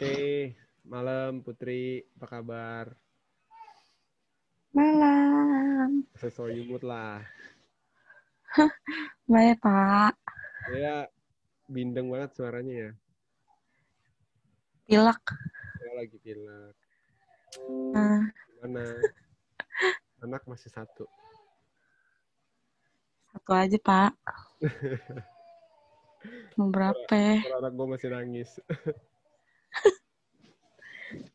Oke, malam Putri, apa kabar? Malam. Sesuai mood lah. Baik, Pak. Ya, bindeng banget suaranya ya. Pilek. Saya lagi pilek. Nah, Gimana? Anak masih satu. satu aja, Pak. Mau berapa? Anak gue masih nangis.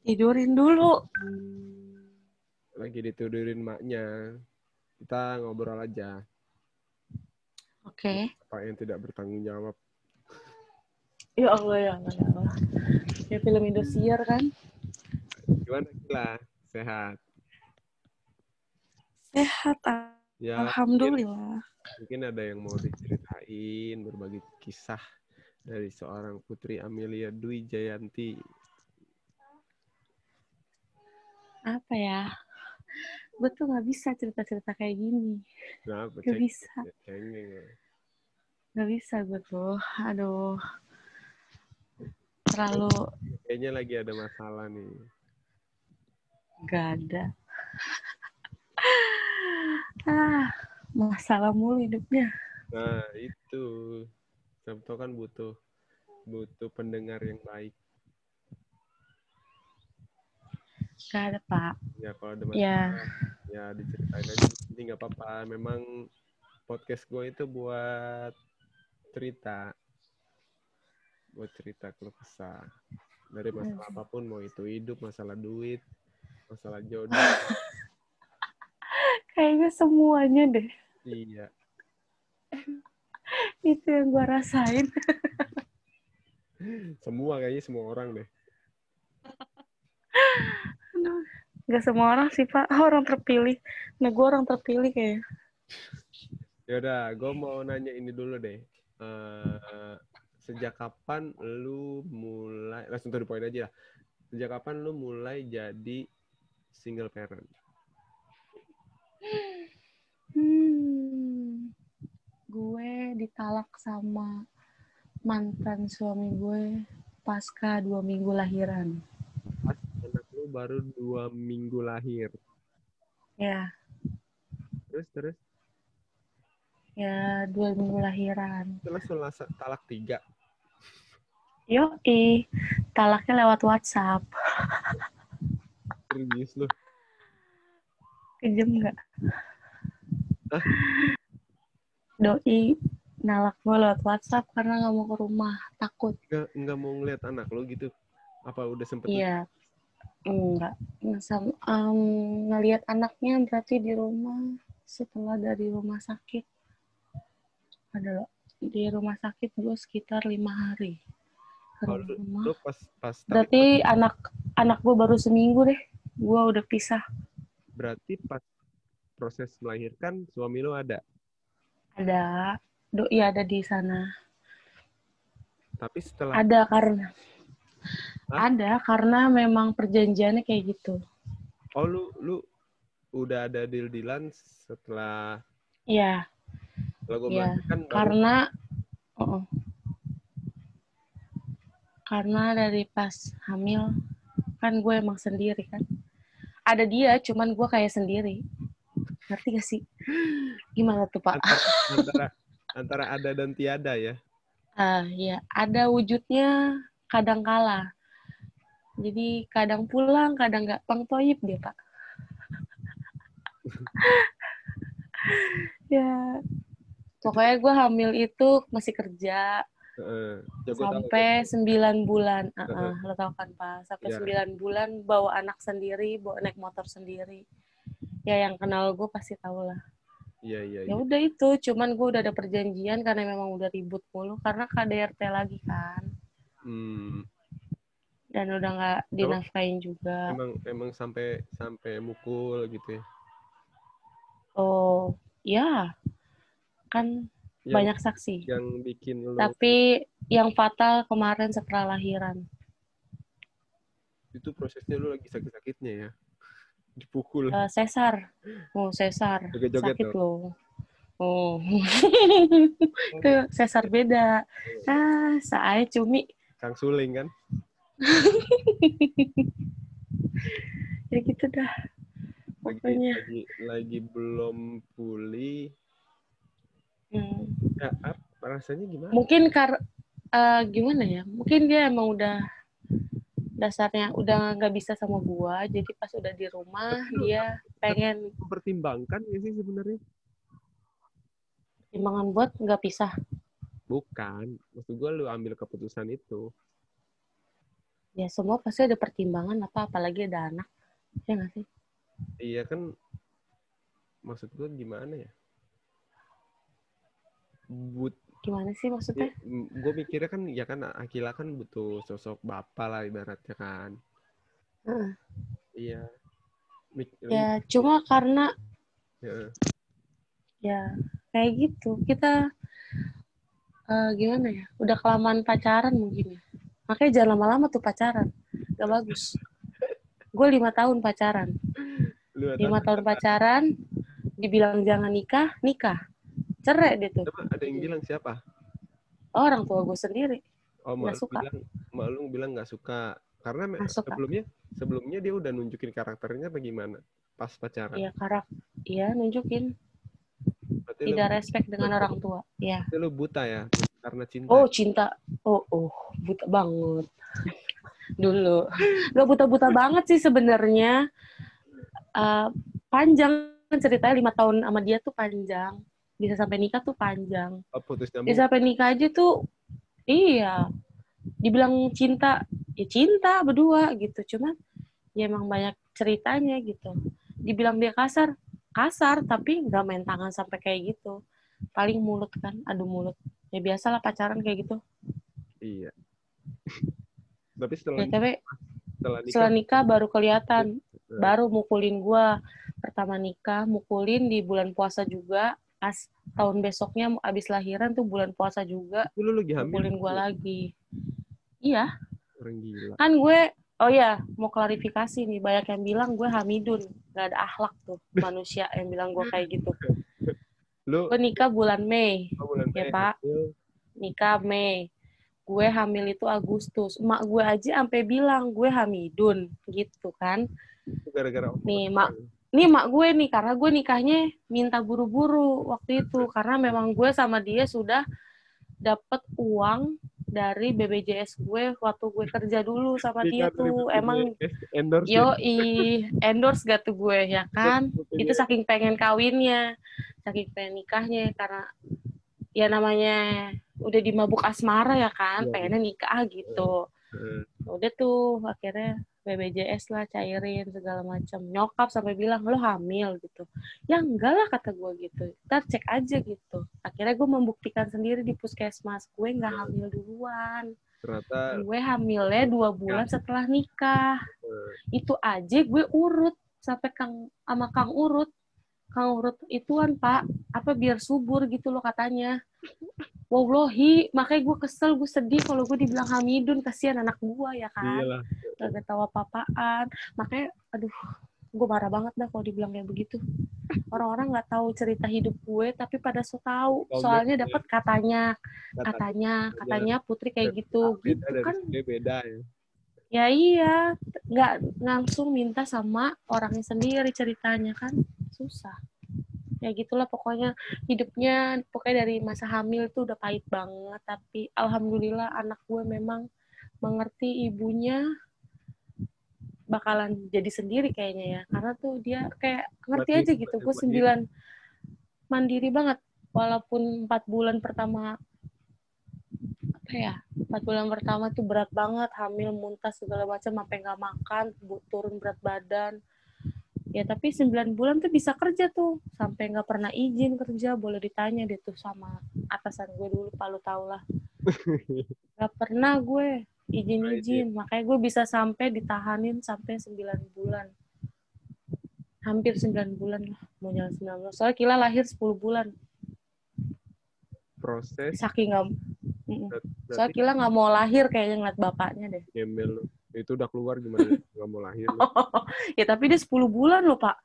Tidurin dulu. Lagi ditidurin maknya. Kita ngobrol aja. Oke. Apa yang tidak bertanggung jawab. Ya Allah, ya Allah, ya Allah. Kayak film Indosiar kan? Gimana Gila? Sehat? Sehat, Ya, Alhamdulillah. mungkin ada yang mau diceritain, berbagi kisah dari seorang Putri Amelia Dwi Jayanti. Apa ya? Gue tuh gak bisa cerita-cerita kayak gini. Kenapa? Gak bisa. cengeng ya. Gak bisa gue tuh. Aduh. Terlalu Kayaknya lagi ada masalah nih. gak ada. ah, masalah mulu hidupnya. Nah, itu. Sabto kan butuh butuh pendengar yang baik. Gak ada, Pak. Ya kalau ada masalah, Ya. ya diceritain aja. Ini nggak apa-apa. Memang podcast gue itu buat cerita. Buat cerita keluh kesah. Dari masalah apa pun, mau itu hidup, masalah duit, masalah jodoh. Kayaknya semuanya deh. iya. Itu yang gue rasain. Semua kayaknya semua orang deh. Aduh, Gak semua orang sih, Pak. Orang terpilih. Nah, gue orang terpilih kayaknya. Yaudah, gue mau nanya ini dulu deh. Eh, sejak kapan lu mulai, langsung to the point aja lah. Sejak kapan lu mulai jadi single parent? Hmm. Gue ditalak sama mantan suami gue pasca dua minggu lahiran. Pas anak lu baru dua minggu lahir. Ya, Terus, terus, ya dua minggu lahiran. terus langsung talak tiga. Yoi, talaknya lewat WhatsApp. Serius lu. Kejem nggak? Hah? Doi nalak gue lewat WhatsApp karena nggak mau ke rumah, takut. Nggak, nggak mau ngeliat anak lu gitu. Apa udah sempet? Iya, enggak. Sama, em, ngelihat anaknya berarti di rumah setelah dari rumah sakit. Ada di rumah sakit gue sekitar lima hari. Oh, rumah. lu pas, pas Berarti anak anak gue baru seminggu deh. Gue udah pisah. berarti pas proses melahirkan suami lu ada. Ada doi ada di sana. Tapi setelah Ada karena Hah? ada karena memang perjanjiannya kayak gitu. Oh lu lu udah ada deal dealan setelah Iya, setelah gue Iya, melahirkan baru karena oh, oh. karena dari pas hamil kan gue emang sendiri kan ada dia cuman gue kayak sendiri ngerti gak sih? Gimana tuh pak? Antara, antara antara ada dan tiada ya. ah ya ada wujudnya kadang kala. Jadi kadang pulang kadang nggak pengtoyib dia pak. Ya. Pokoknya gue hamil itu masih kerja. Tahu, sampai sembilan bulan, uh Heeh. lo tau kan pak, sampai Iya. sembilan bulan bawa anak sendiri, bawa naik motor sendiri. Ya yang kenal gue pasti tau lah. Iya iya. Ya iya. udah itu, cuman gue udah ada perjanjian karena memang udah ribut mulu karena KDRT lagi kan, Hmm, dan udah nggak dinafkain juga. emang emang sampai sampai mukul gitu ya. Oh, ya, kan Yang, banyak saksi. yang bikin lu Tapi yang fatal kemarin setelah lahiran. itu prosesnya lu lagi sakit-sakitnya ya. Dipukul. Eh, sesar, oh sesar, Joget-joget sakit tuh. loh. Oh, itu sesar beda. Ah, saya cumi. Kang Suling kan? ya gitu dah lagi pokoknya lagi lagi belum pulih Hmm. ya apa rasanya gimana mungkin kar eh, gimana ya mungkin dia emang udah dasarnya udah nggak bisa sama gua jadi pas udah di rumah dia pengen mempertimbangkan ya sih sebenarnya? Timbangan buat nggak pisah. Bukan maksud gue lu ambil keputusan itu. Ya semua pasti ada pertimbangan apa apalagi ada anak ya nggak sih? Iya kan maksud gue gimana ya? But gimana sih maksudnya? Gue mikirnya kan ya kan Akila kan butuh sosok bapak lah ibaratnya kan. Iya. Mik- ya cuma karena ya. ya kayak gitu. Kita eh, gimana ya udah kelamaan pacaran mungkin ya. Makanya jangan lama-lama tuh pacaran. Gak bagus. Gue lima tahun pacaran. Lima tahun pacaran dibilang jangan nikah nikah cerai deh tuh. Coba ada yang bilang siapa? Orang tua gue sendiri. Oh malu suka. bilang malu bilang nggak suka. Karena Nggak suka. sebelumnya sebelumnya dia udah nunjukin karakternya bagaimana pas pacaran? Iya karak iya nunjukin. Berarti lu, tidak respect dengan orang tua. Ya lu buta ya? Karena cinta. Oh cinta. Oh oh buta banget. Dulu. Gak buta-buta banget sih sebenarnya. Eh, panjang. Ceritanya lima tahun sama dia tuh panjang bisa sampai nikah tuh panjang. Oh, putus nyambung. Bisa sampai nikah aja tuh iya. Dibilang cinta ya cinta berdua gitu. Cuman ya emang banyak ceritanya gitu. Dibilang dia kasar kasar tapi nggak main tangan sampai kayak gitu. Paling mulut kan adu mulut. Ya biasalah pacaran kayak gitu. Iya. Tapi setelah ya tapi setelah nikah setelah nikah baru kelihatan. Nah, baru mukulin gua. Pertama nikah mukulin di bulan puasa juga pas tahun besoknya abis lahiran tuh bulan puasa juga lu lagi hamil mukulin gua lagi. Iya. Orang gila. Kan gue oh ya mau klarifikasi nih banyak yang bilang gue hamidun. Nggak ada akhlak tuh manusia yang bilang gue kayak gitu. Lu gue nikah bulan Mei oh, bulan Ya, Mei Pak. nikah Mei. Gue hamil itu Agustus. Emak gue aja sampai bilang gue hamidun gitu kan. Gara-gara Nih. Mak. Ini mak gue nih karena gue nikahnya minta buru-buru waktu itu. Karena memang gue sama dia sudah dapat uang dari BPJS gue waktu gue kerja dulu sama dia Nikah tuh. emang BPJS, endorse yo endorse gak tuh gue ya kan? itu saking pengen kawinnya saking pengen nikahnya karena ya namanya udah di mabuk asmara ya kan Iya. pengennya nikah gitu. Udah tuh akhirnya BPJS lah cairin segala macam. Nyokap sampai bilang lo hamil gitu. Ya enggak lah kata gue gitu. Ntar cek aja gitu. Akhirnya gue membuktikan sendiri di puskesmas gue nggak hamil duluan. Ternyata gue hamilnya dua bulan setelah nikah. Eh, itu aja gue urut sampai kang sama kang urut. Kang urut ituan pak. Apa biar subur gitu loh katanya Wallahi, makanya gue kesel, gue sedih kalau gue dibilang Hamidun, kasihan anak gue ya kan? Iyalah gak tahu apa-apaan. Makanya aduh gue marah banget dah kalau dibilang kayak begitu. Orang-orang nggak tahu cerita hidup gue tapi pada so tahu. Soalnya dapat katanya kata katanya katanya putri kayak gitu. gitu kan? beda ya. Ya iya nggak langsung minta sama orangnya sendiri ceritanya kan. Susah ya gitulah pokoknya hidupnya pokoknya dari masa hamil tuh udah pahit banget. Tapi alhamdulillah anak gue memang mengerti ibunya bakalan jadi sendiri kayaknya ya. Karena tuh dia kayak ngerti Berarti aja gitu gue sembilan mandiri banget. Walaupun empat bulan pertama apa ya empat bulan pertama tuh berat banget hamil muntah segala macam sampai nggak makan turun berat badan ya tapi sembilan bulan tuh bisa kerja tuh. Sampai nggak pernah izin kerja boleh ditanya deh tuh sama atasan gue dulu palu tau lah. Nggak pernah gue izin-izin. Makanya gue bisa sampai ditahanin sampai sembilan bulan. Hampir sembilan bulan lah mau jalan sembilan bulan. Soalnya Kila lahir 10 bulan. Proses. Saking nggak soalnya Kila nggak mau lahir kayaknya ngeliat bapaknya deh. Gemel. Itu udah keluar gimana nggak mau lahir ya tapi dia 10 bulan loh pak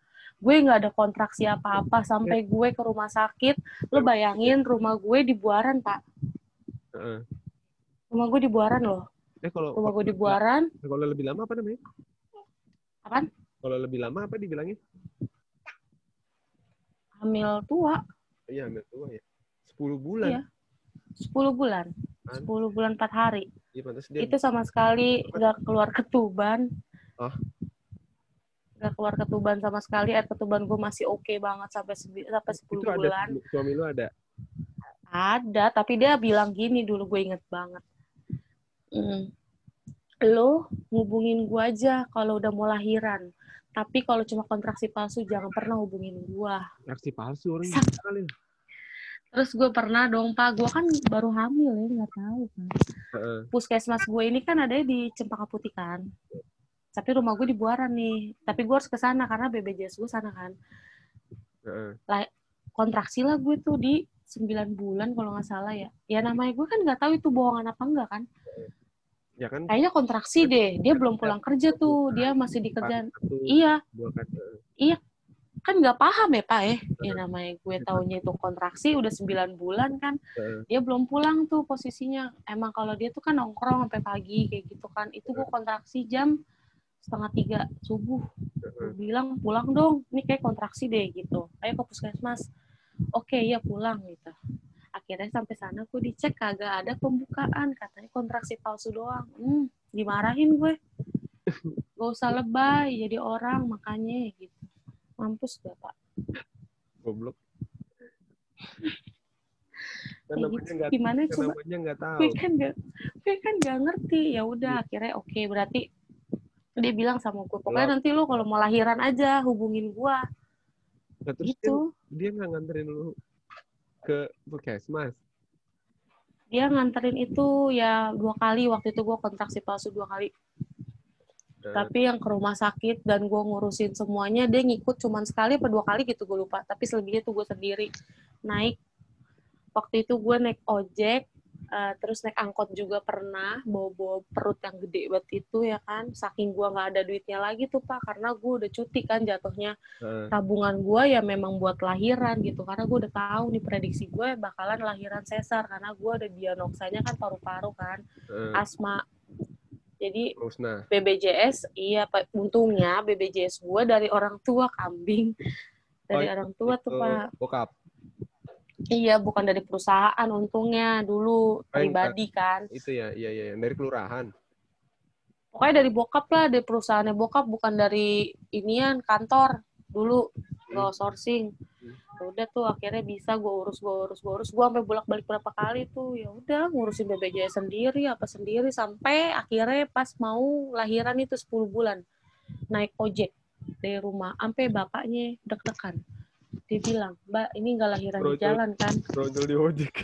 gue nggak ada kontraksi apa-apa sampai gue ke rumah sakit lo bayangin rumah gue di Buaran pak rumah gue di Buaran loh Eh kalau rumah gue di Buaran kalau lebih lama apa namanya? Apaan? Kalau lebih lama apa dibilangnya? hamil tua Iya, hamil tua ya. 10 bulan. Iya. 10 bulan? 10 bulan 4 hari Iya, pantas dia. itu sama sekali nggak keluar ketuban Ah. nggak keluar ketuban sama sekali air ketuban gue masih oke banget sampai sebi- sampai 10 itu ada bulan suami lu ada. ada tapi dia bilang gini dulu gue inget banget hmm. lo ngubungin gue aja kalau udah mau lahiran tapi kalau cuma kontraksi palsu jangan pernah hubungin gue Reaksi palsu orang kali. Terus gue pernah dong pak gue kan baru hamil ya nggak tahu kan puskesmas gue ini kan ada di Cempaka Putih kan. Tapi rumah gue di Buaran nih. Tapi gue harus ke sana karena BPJS gue sana kan. Heeh. Kontraksi lah gue tuh di 9 bulan kalau nggak salah ya. Ya namanya gue kan nggak tahu itu bohongan apa enggak kan. Ya kan Kayaknya kontraksi deh. Dia belum pulang kerja tuh. Dia masih di kerjaan. Iya, dua kan. Nggak paham ya Pak eh. Ya namanya gue taunya itu kontraksi udah 9 bulan kan. Dia belum pulang tuh posisinya. Emang kalau dia tuh kan nongkrong sampai pagi kayak gitu kan. Itu gue kontraksi jam setengah tiga subuh. Gue bilang pulang dong, ini kayak kontraksi deh gitu. Ayo ke puskesmas. Oke, ya pulang gitu. Akhirnya sampai sana gue dicek kagak ada pembukaan, katanya kontraksi palsu doang. Hmm, dimarahin gue. Gak usah lebay jadi orang makanya gitu. Mampus gak pak? Goblok. Kan namanya gitu. Gimana kan coba? namanya tahu. Gue kan gak, gue kan gak ngerti. Ya udah akhirnya oke berarti dia bilang sama gue pokoknya nanti lu kalau mau lahiran aja hubungin gue Nah, terus dia, gitu. dia nggak nganterin lu ke puskesmas. dia nganterin itu ya dua kali waktu itu gue kontraksi palsu dua kali Tapi yang ke rumah sakit dan gue ngurusin semuanya dia ngikut cuman sekali apa dua kali gitu gue lupa. Tapi selebihnya tuh gue sendiri. Naik waktu itu gue naik ojek eh, terus naik angkot juga pernah bawa bawa perut yang gede banget itu ya kan. Saking gue nggak ada duitnya lagi tuh pak karena gue udah cuti kan jatuhnya. Heeh. tabungan gue ya memang buat lahiran gitu karena gue udah tahu nih prediksi gue bakalan lahiran sesar karena gue ada diagnosanya kan paru-paru kan. Heeh. asma jadi Musnah. BBJS iya Pak untungnya BBJS gue dari orang tua kambing. Dari Oh, orang tua tuh Pak. Bokap. iya bukan dari perusahaan untungnya dulu Paling pribadi kan. Itu ya, iya iya dari kelurahan. pokoknya dari bokap lah dari perusahaannya bokap bukan dari inian kantor dulu lo sourcing Ya udah tuh akhirnya bisa gue urus gue urus gue urus. Gue sampai bolak balik berapa kali tuh ya udah ngurusin BPJS sendiri apa sendiri sampai akhirnya pas mau lahiran itu 10 bulan naik ojek dari rumah. Sampai bapaknya deg-degan. Dia bilang mbak ini nggak lahiran di Brojol. jalan kan? Brojol di ojek.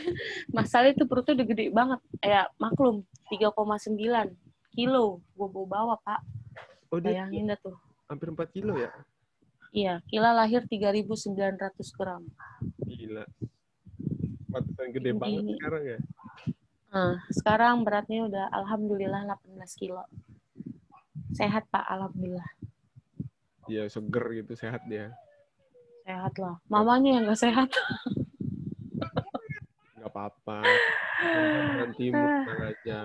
masalah itu perutnya udah gede banget. Ya maklum 3,9 kilo gue bawa bawa pak. Oh bayangin dah tuh. hampir 4 kilo ya? Iya Kila lahir 3.900 gram Gila. Pantesan gede Tinggi. banget sekarang ya. Nah, sekarang beratnya udah alhamdulillah 18 kilo. Sehat Pak, alhamdulillah. Iya seger gitu sehat dia. Sehat lah. Mamanya yang gak sehat. Nggak apa-apa. Nanti tenang aja.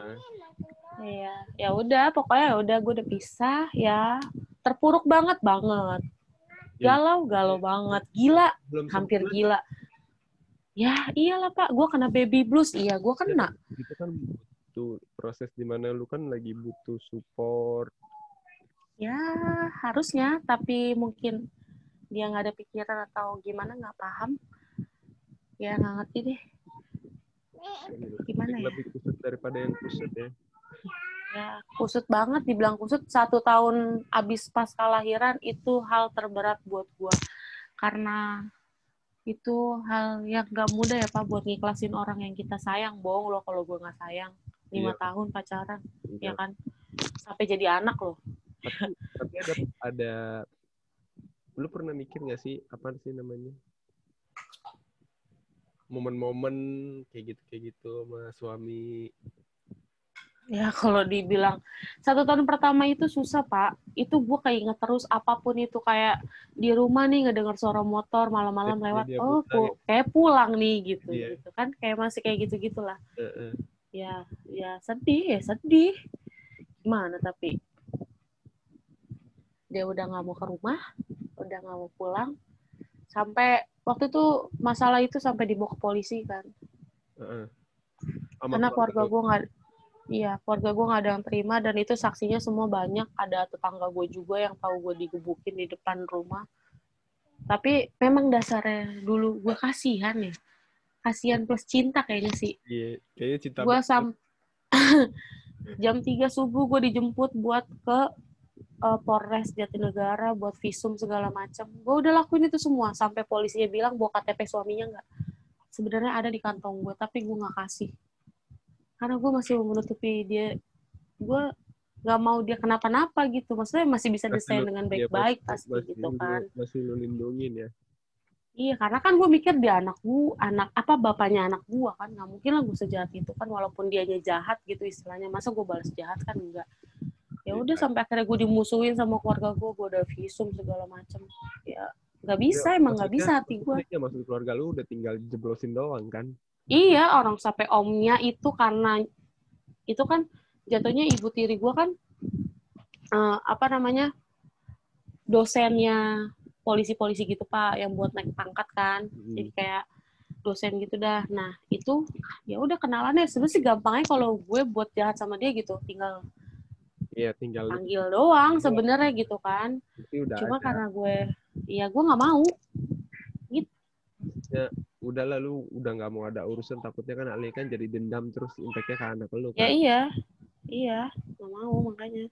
Iya, ya udah pokoknya ya udah gue udah pisah ya. Terpuruk banget banget. Ya, Galau, galau banget. Gila, belum hampir sebulan, gila. Ya iyalah Pak, gue kena baby blues. Iya, gue kena. Itu kan butuh proses di mana lu kan lagi butuh support. Ya harusnya, tapi mungkin dia nggak ada pikiran atau gimana nggak paham. Ya nggak ngerti deh. Gimana ya? Lebih kusut daripada yang kusut ya. Ya, kusut banget, dibilang kusut. Satu tahun abis pas kelahiran itu hal terberat buat gua. Karena itu hal yang gak mudah ya Pak buat ngiklasin orang yang kita sayang. Bohong loh kalau gua nggak sayang. Lima Iya. tahun pacaran, Iya. ya kan? Sampai jadi anak loh. Tapi, tapi ada ada lu pernah mikir nggak sih apa sih namanya momen-momen kayak gitu kayak gitu sama suami Ya kalau dibilang satu tahun pertama itu susah Pak. Itu gua kayak inget terus apa pun itu kayak di rumah nih ngedenger suara motor malam-malam Jadi lewat. Oh, pu- kayak pulang nih gitu, Iya. gitu kan. Kayak masih kayak gitu gitulah. Heeh. ya ya sedih ya sedih gimana tapi dia udah nggak mau ke rumah udah nggak mau pulang sampai waktu itu masalah itu sampai dibawa ke polisi kan Heeh. karena keluarga gue nggak iya keluarga gue nggak ada yang terima dan itu saksinya semua banyak. Ada tetangga gue juga yang tahu gue digebukin di depan rumah. Tapi memang dasarnya dulu gue kasihan ya kasihan plus cinta kayaknya sih. Iya, kayaknya cinta gue sam jam 3 subuh gue dijemput buat ke uh, Polres Jatinegara buat visum segala macam gue udah lakuin itu semua sampai polisinya bilang bawa KTP suaminya nggak. Sebenarnya ada di kantong gue tapi gue nggak kasih karena gue masih mau menutupi dia gue nggak mau dia kenapa-napa gitu maksudnya masih bisa desain dengan iya, baik-baik masih- pasti masih gitu kan Masih lu lindungin ya. Iya, karena kan gue mikir dia anak gue, anak apa bapaknya anak gue kan nggak mungkin lah gue sejahat itu kan walaupun dianya jahat gitu istilahnya masa gue balas jahat kan enggak. Ya udah Iya. sampai akhirnya gue dimusuhin sama keluarga gue, gue udah visum segala macam. Ya nggak bisa Ya, emang nggak bisa hati gue. maksudnya maksud keluarga lu udah tinggal jeblosin doang kan. Iya orang sampai omnya itu karena itu kan jatuhnya ibu tiri gue kan eh, apa namanya dosennya polisi-polisi gitu pak yang buat naik pangkat kan Hmm. jadi kayak dosen gitu dah nah itu ya udah kenalannya sebenarnya sih gampangnya kalau gue buat jahat sama dia gitu tinggal Iya, tinggal panggil doang Iya. sebenarnya gitu kan udah cuma ada. karena gue ya gue nggak mau Udah lah lu udah nggak mau ada urusan takutnya kan Ali kan jadi dendam terus impactnya ke anak lu ya kan. iya. Iya. Nggak mau makanya.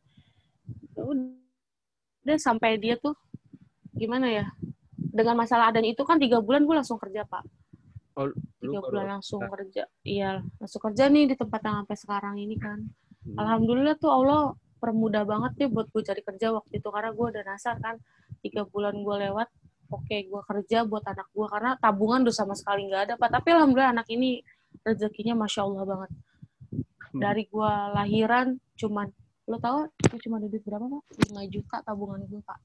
Ya udah sampai dia tuh gimana ya dengan masalah adan itu kan tiga bulan gue langsung kerja pak. Lu tiga baru- bulan langsung kerja. Iya langsung kerja nih di tempat yang sampai sekarang ini kan. Hmm. alhamdulillah tuh Allah permudah banget deh buat gue cari kerja waktu itu karena gue udah nasar kan. Tiga bulan gue lewat oke gue kerja buat anak gue karena tabungan udah sama sekali nggak ada pak. Tapi alhamdulillah anak ini rezekinya masya Allah banget. Dari gue lahiran cuman lo tau gue cuma ada duit berapa pak? 5 juta tabungan gue pak.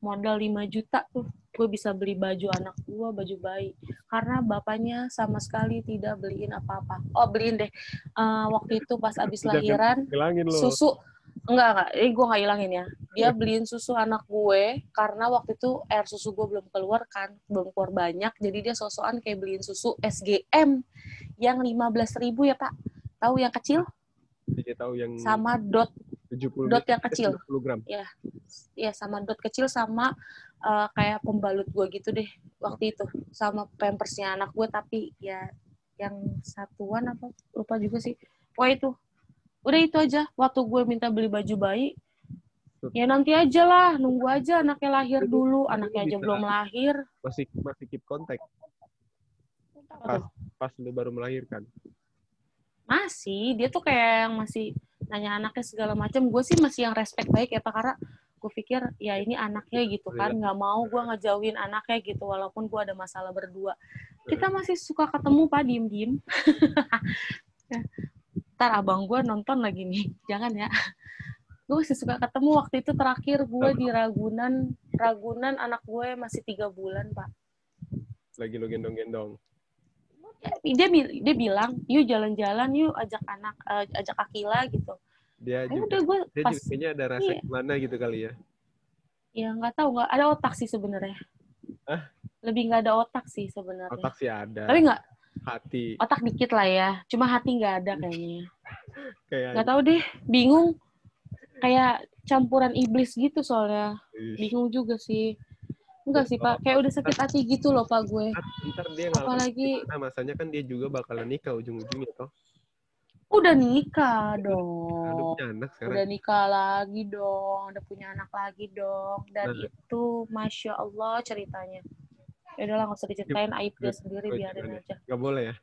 Modal 5 juta tuh gue bisa beli baju anak gue baju bayi. Karena bapaknya sama sekali tidak beliin apa-apa. Oh beliin deh. Eh, waktu itu pas abis lahiran susu enggak enggak. Ini gue nggak hilangin ya. Dia beliin susu anak gue karena waktu itu air susu gue belum keluar kan belum keluar banyak. Jadi dia sosokan kayak beliin susu SGM yang 15.000 ribu ya pak. Tahu yang kecil? Dia tahu yang sama dot 70 dot yang kecil. 70 gram. ya sama dot kecil sama eh, kayak pembalut gue gitu deh waktu itu sama pampersnya anak gue tapi ya yang satuan apa? Lupa juga sih. Wah itu udah itu aja waktu gue minta beli baju bayi ya nanti aja lah nunggu aja anaknya lahir dulu anaknya aja bisa- belum lahir. Masih masih keep kontak pas pas lu baru melahirkan. masih dia tuh kayak yang masih nanya anaknya segala macam. Gue sih masih yang respect baik ya pak karena gue pikir ya ini anaknya gitu kan nggak mau gue ngejauhin anaknya gitu walaupun gue ada masalah berdua. Kita masih suka ketemu pak diem diem ntar abang gue nonton lagi nih jangan ya gue masih suka ketemu waktu itu terakhir gue di Ragunan Ragunan anak gue masih tiga bulan pak Lagi lu gendong-gendong. dia bi- dia bilang yuk jalan-jalan yuk ajak anak eh, ajak Akila gitu Dia Ayo juga, udah gue dia pas juga kayaknya ada rasa Iya. gimana gitu kali ya. ya nggak tahu nggak ada otak sih sebenarnya Hah? lebih nggak ada otak sih sebenarnya Otak sih ada. tapi nggak Hati otak dikit lah ya cuma hati nggak ada kayaknya kayak nggak tahu deh bingung. Kayak campuran iblis gitu soalnya. Bingung juga sih. Enggak sih pak. Kayak udah sakit hati gitu loh pak gue. Ntar, dia apalagi gimana masanya kan dia juga bakalan nikah ujung-ujungnya toh. udah nikah dong. Udah punya anak sekarang. udah nikah lagi dong udah punya anak lagi dong. Dan Nah. itu masya allah ceritanya. Ya udahlah nggak usah diceritain aib dia sendiri biarin aja. Gak boleh ya?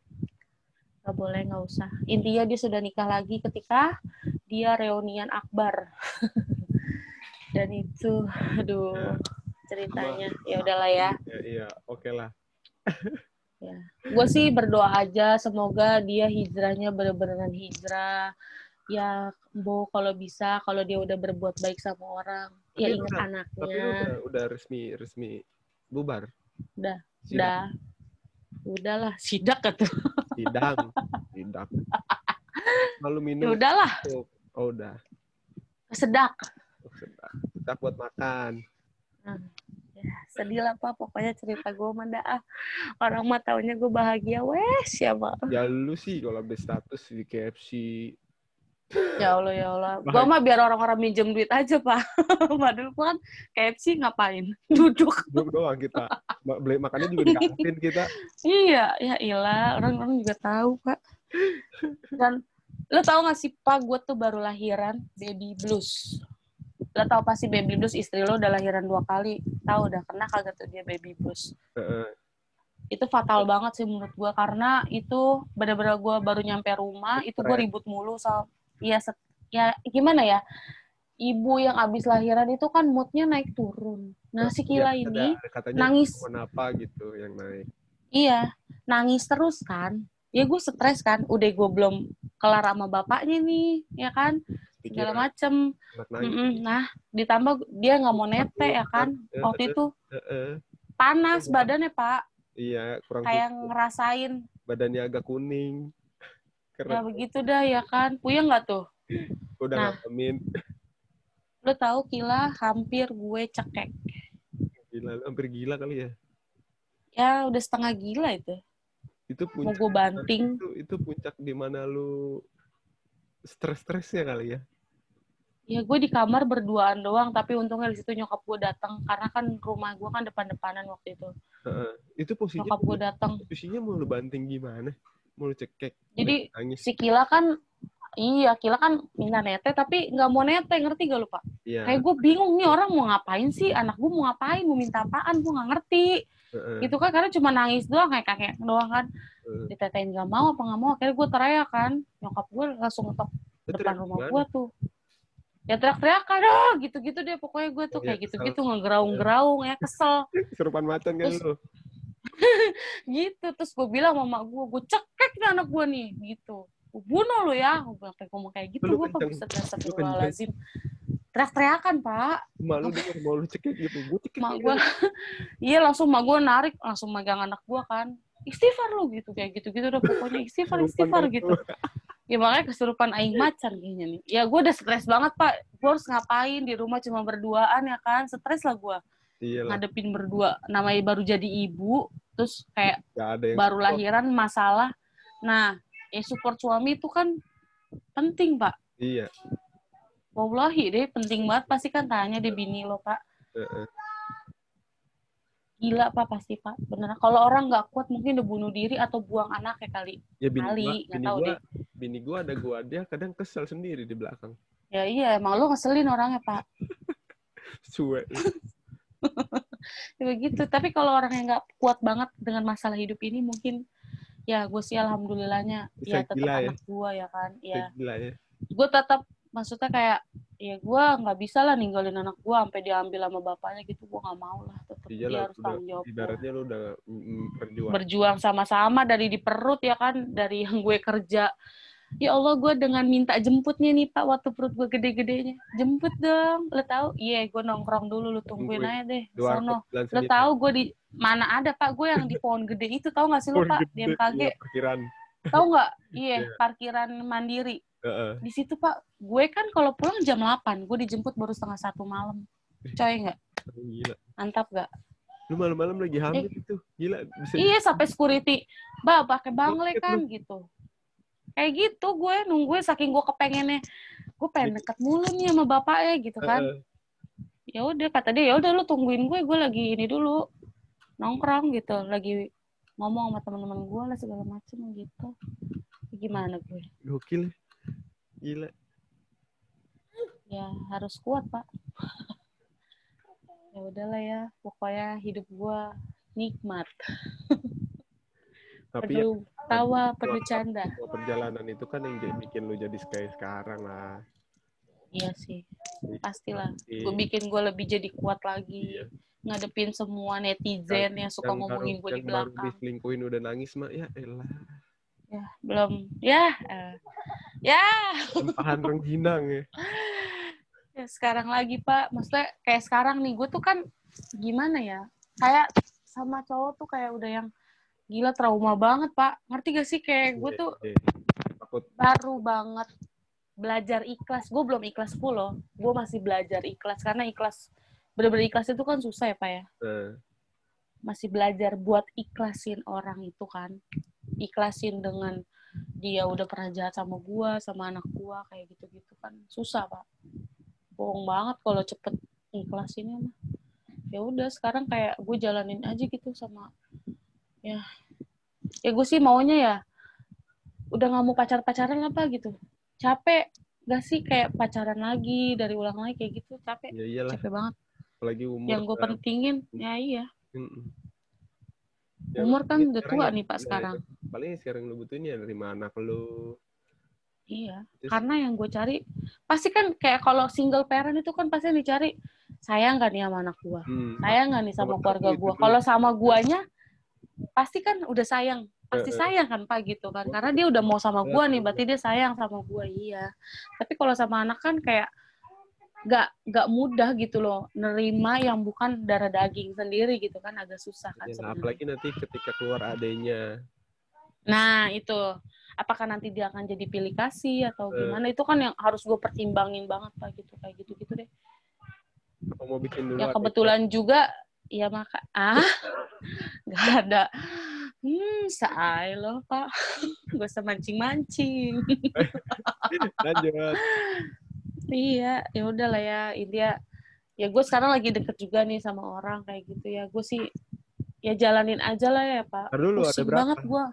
Nggak boleh nggak usah. Intinya dia sudah nikah lagi ketika dia reunian akbar. Dan itu aduh ceritanya. Ya udahlah ya. Ya, iya, oke lah. gue sih berdoa aja semoga dia hijrahnya bener-beneran hijrah. Ya bu kalau bisa kalau dia udah berbuat baik sama orang. Ya Tapi ingat udah- anaknya. Tapi udah, udah resmi resmi bubar. Udah. Udah. Udahlah sidak tuh Sidang. Malu Ya minum. udahlah, Oh, oh, udah. sedak. Oh, sedap. Sedap buat makan. Hmm. Ya, sedih lah Pak, pokoknya cerita gue mah dah. ah. Orang mah taunya gue bahagia, wes ya Pak. Ya lu sih kalau update status di KFC. Ya Allah, ya Allah. Gue mah biar orang-orang minjem duit aja Pak. Padahal kan KFC ngapain? Duduk. Duduk doang kita. Beli makannya juga di kantin kita. Iya, ya ilah. Orang-orang juga tahu Pak. Dan lo tau gak sih Pak, gue tuh baru lahiran baby blues. Lo tau pasti baby blues istri lo udah lahiran dua kali. Tahu udah kena kagak tuh dia baby blues. Itu fatal banget sih menurut gue karena itu benar-benar gue baru nyampe rumah itu gue ribut mulu soal ya ya gimana ya? Ibu yang abis lahiran itu kan moodnya naik turun. Nah si Kila Ya, ini ada- nangis. Kenapa gitu yang naik. iya nangis terus kan. Ya gue stres kan. Udah gue belum kelar sama bapaknya nih ya kan? Segala macem. Mm-mm. nah ditambah dia nggak mau nete ya kan? waktu itu panas badannya pak. Iya, kurang kayak ngerasain. Badannya agak kuning. Keren. begitu dah ya kan puyeng nggak tuh Udah Nah. ngalamin. lo tahu Kila hampir gue cekek Gila, hampir gila kali ya. ya udah setengah gila itu Itu mau puncak. gue banting Itu, itu puncak di mana lu stres-stresnya kali ya. ya gue di kamar berduaan doang tapi untungnya di situ nyokap gue datang karena kan rumah gue kan depan-depanan waktu itu Heeh. Itu posisinya nyokap gue datang posisinya mau lu banting gimana? Mau lu cekek. Jadi, nangis. si Kila kan iya Kila kan minta nete tapi nggak mau nete ngerti gak lu pak Iya. kayak gue bingung nih orang mau ngapain sih anak gue mau ngapain mau minta apaan gue nggak ngerti Heeh. itu kan karena cuma nangis doang kayak kakek doang kan Heeh. ditetain gak mau apa nggak mau akhirnya gue teriak kan nyokap gue langsung ngetok depan teriak rumah gue tuh ya teriak-teriakan ah gitu-gitu deh pokoknya gue tuh ya, kayak gitu-gitu ngegeraung-geraung ya kesel Serupan macan kan lu. Gitu terus gue bilang sama mak gue gue cekek nih anak gue nih gitu. Gue bunuh lo ya gue bilang kayak ngomong kayak gitu gue kok bisa teriak teriak-teriakan pak. Malu denger mau lu cekek gitu. Gue cekek. mak gitu. gue iya langsung mak gue narik langsung megang anak gue kan. Istighfar lu gitu kayak gitu-gitu udah pokoknya. Istighfar istighfar gitu. ya makanya kesurupan aing macan kayaknya nih. Ya gue udah stres banget pak. Gue harus ngapain di rumah cuma berduaan ya kan? Stres lah gue Iya lah. ngadepin berdua namanya baru jadi ibu terus kayak ada yang baru support. lahiran masalah nah ya support suami itu kan penting pak Iya. wallahi deh penting banget pasti kan tanya deh bini lo pak Heeh. gila pak pasti pak beneran kalau orang nggak kuat mungkin udah bunuh diri atau buang anak ya kali Ya bini Kali, gua, nggak bini tahu gua, deh. bini gua ada gua dia kadang kesel sendiri di belakang. ya iya emang lo ngeselin orangnya pak Suwe. Ya begitu tapi kalau orang yang nggak kuat banget dengan masalah hidup ini mungkin ya gue sih alhamdulillahnya Bisa ya tetap gila ya. anak gue ya kan ya Gila ya. gue tetap maksudnya kayak ya gue nggak bisa lah ninggalin anak gue sampai diambil sama bapaknya gitu gue nggak mau lah tetap Iya dia harus udah, tanggung jawab ibaratnya lu udah berjuang. berjuang sama-sama dari di perut ya kan dari yang gue kerja ya Allah gue dengan minta jemputnya nih pak waktu perut gue gede-gedenya. Jemput dong. Lo tau iya gue nongkrong dulu lo tungguin aja deh. Sono. lo tahu gue di mana ada pak? Gue yang di pohon gede itu tau gak sih lo pak? di MKG iya, Perkiraan. tau nggak? Iya Iya. parkiran mandiri. Di situ pak gue kan kalau pulang jam 8 gue dijemput baru setengah satu malam. Coy nggak? Gila. mantap gak Lu malam-malam lagi hamil itu. Gila, bisa iya sampai security. Mbak pakai bangle kan gitu kayak gitu gue nungguin saking gue kepengennya. Gue pengen deket mulu nih sama bapaknya gitu kan. Ya udah kata dia ya udah lu tungguin gue gue lagi ini dulu nongkrong gitu lagi ngomong sama teman-teman gue lah segala macem gitu. Gimana gue? Gokil. Gila. ya harus kuat pak. Ya udahlah ya pokoknya hidup gue nikmat Tapi ya, penuh tawa penuh canda perjalanan itu kan yang bikin lu jadi kayak sekarang lah. iya sih pastilah Iya. gue bikin gue lebih jadi kuat lagi Iya. ngadepin semua netizen yang suka Yang ngomongin baru- gue di yang belakang diselingkuhin udah nangis mah ya elah. ya belum ya eh. ya Tempahan rengginang ya. Ya, sekarang lagi pak maksudnya kayak sekarang nih gue tuh kan gimana ya kayak sama cowok tuh kayak udah yang gila trauma banget pak ngerti gak sih kayak gue Iya, tuh iya. takut baru banget belajar ikhlas. Gue belum ikhlas full loh. Gue masih belajar ikhlas karena ikhlas bener-bener ikhlas itu kan susah ya pak ya. Eh, Masih belajar buat ikhlasin orang itu kan. Ikhlasin dengan dia udah pernah jahat sama gue, sama anak gue kayak gitu-gitu kan susah pak. Bohong banget kalau cepet ikhlasinnya mah. Ya udah sekarang kayak gue jalanin aja gitu sama ya. Ya gue sih maunya ya udah nggak mau pacar-pacaran apa gitu. Capek gak sih kayak pacaran lagi dari ulang lagi kayak gitu capek. Ya iyalah. Capek banget. Apalagi umur yang gue pentingin ya iya. Ya, umur kan udah tua ya- nih pak ya, sekarang. paling sekarang lu butuhin ya nerima anak lu. Iya. Terus- karena yang gue cari pasti kan kayak kalau single parent itu kan pasti yang dicari sayang gak nih sama anak gue Hmm, sayang gak nih sama keluarga gue dulu. kalau sama guanya pasti kan udah sayang. Pasti sayang kan pak gitu kan. Karena dia udah mau sama gue nih berarti dia sayang sama gue iya. Tapi kalau sama anak kan kayak gak gak mudah gitu loh nerima yang bukan darah daging sendiri gitu kan agak susah kan ya, sebenarnya. apalagi nanti ketika keluar adanya nah itu. Apakah nanti dia akan jadi pilih kasih atau gimana? Itu kan yang harus gue pertimbangin banget pak gitu kayak gitu gitu deh mau bikin dulu adiknya? kebetulan juga ya maka ah nggak ada. Hmm say loh pak. Gak usah mancing mancing lanjut. Iya ya udahlah ya. India ya gue sekarang lagi deket juga nih sama orang kayak gitu ya. Gue sih ya jalanin aja lah ya pak. Dulu ada berapa? banget gue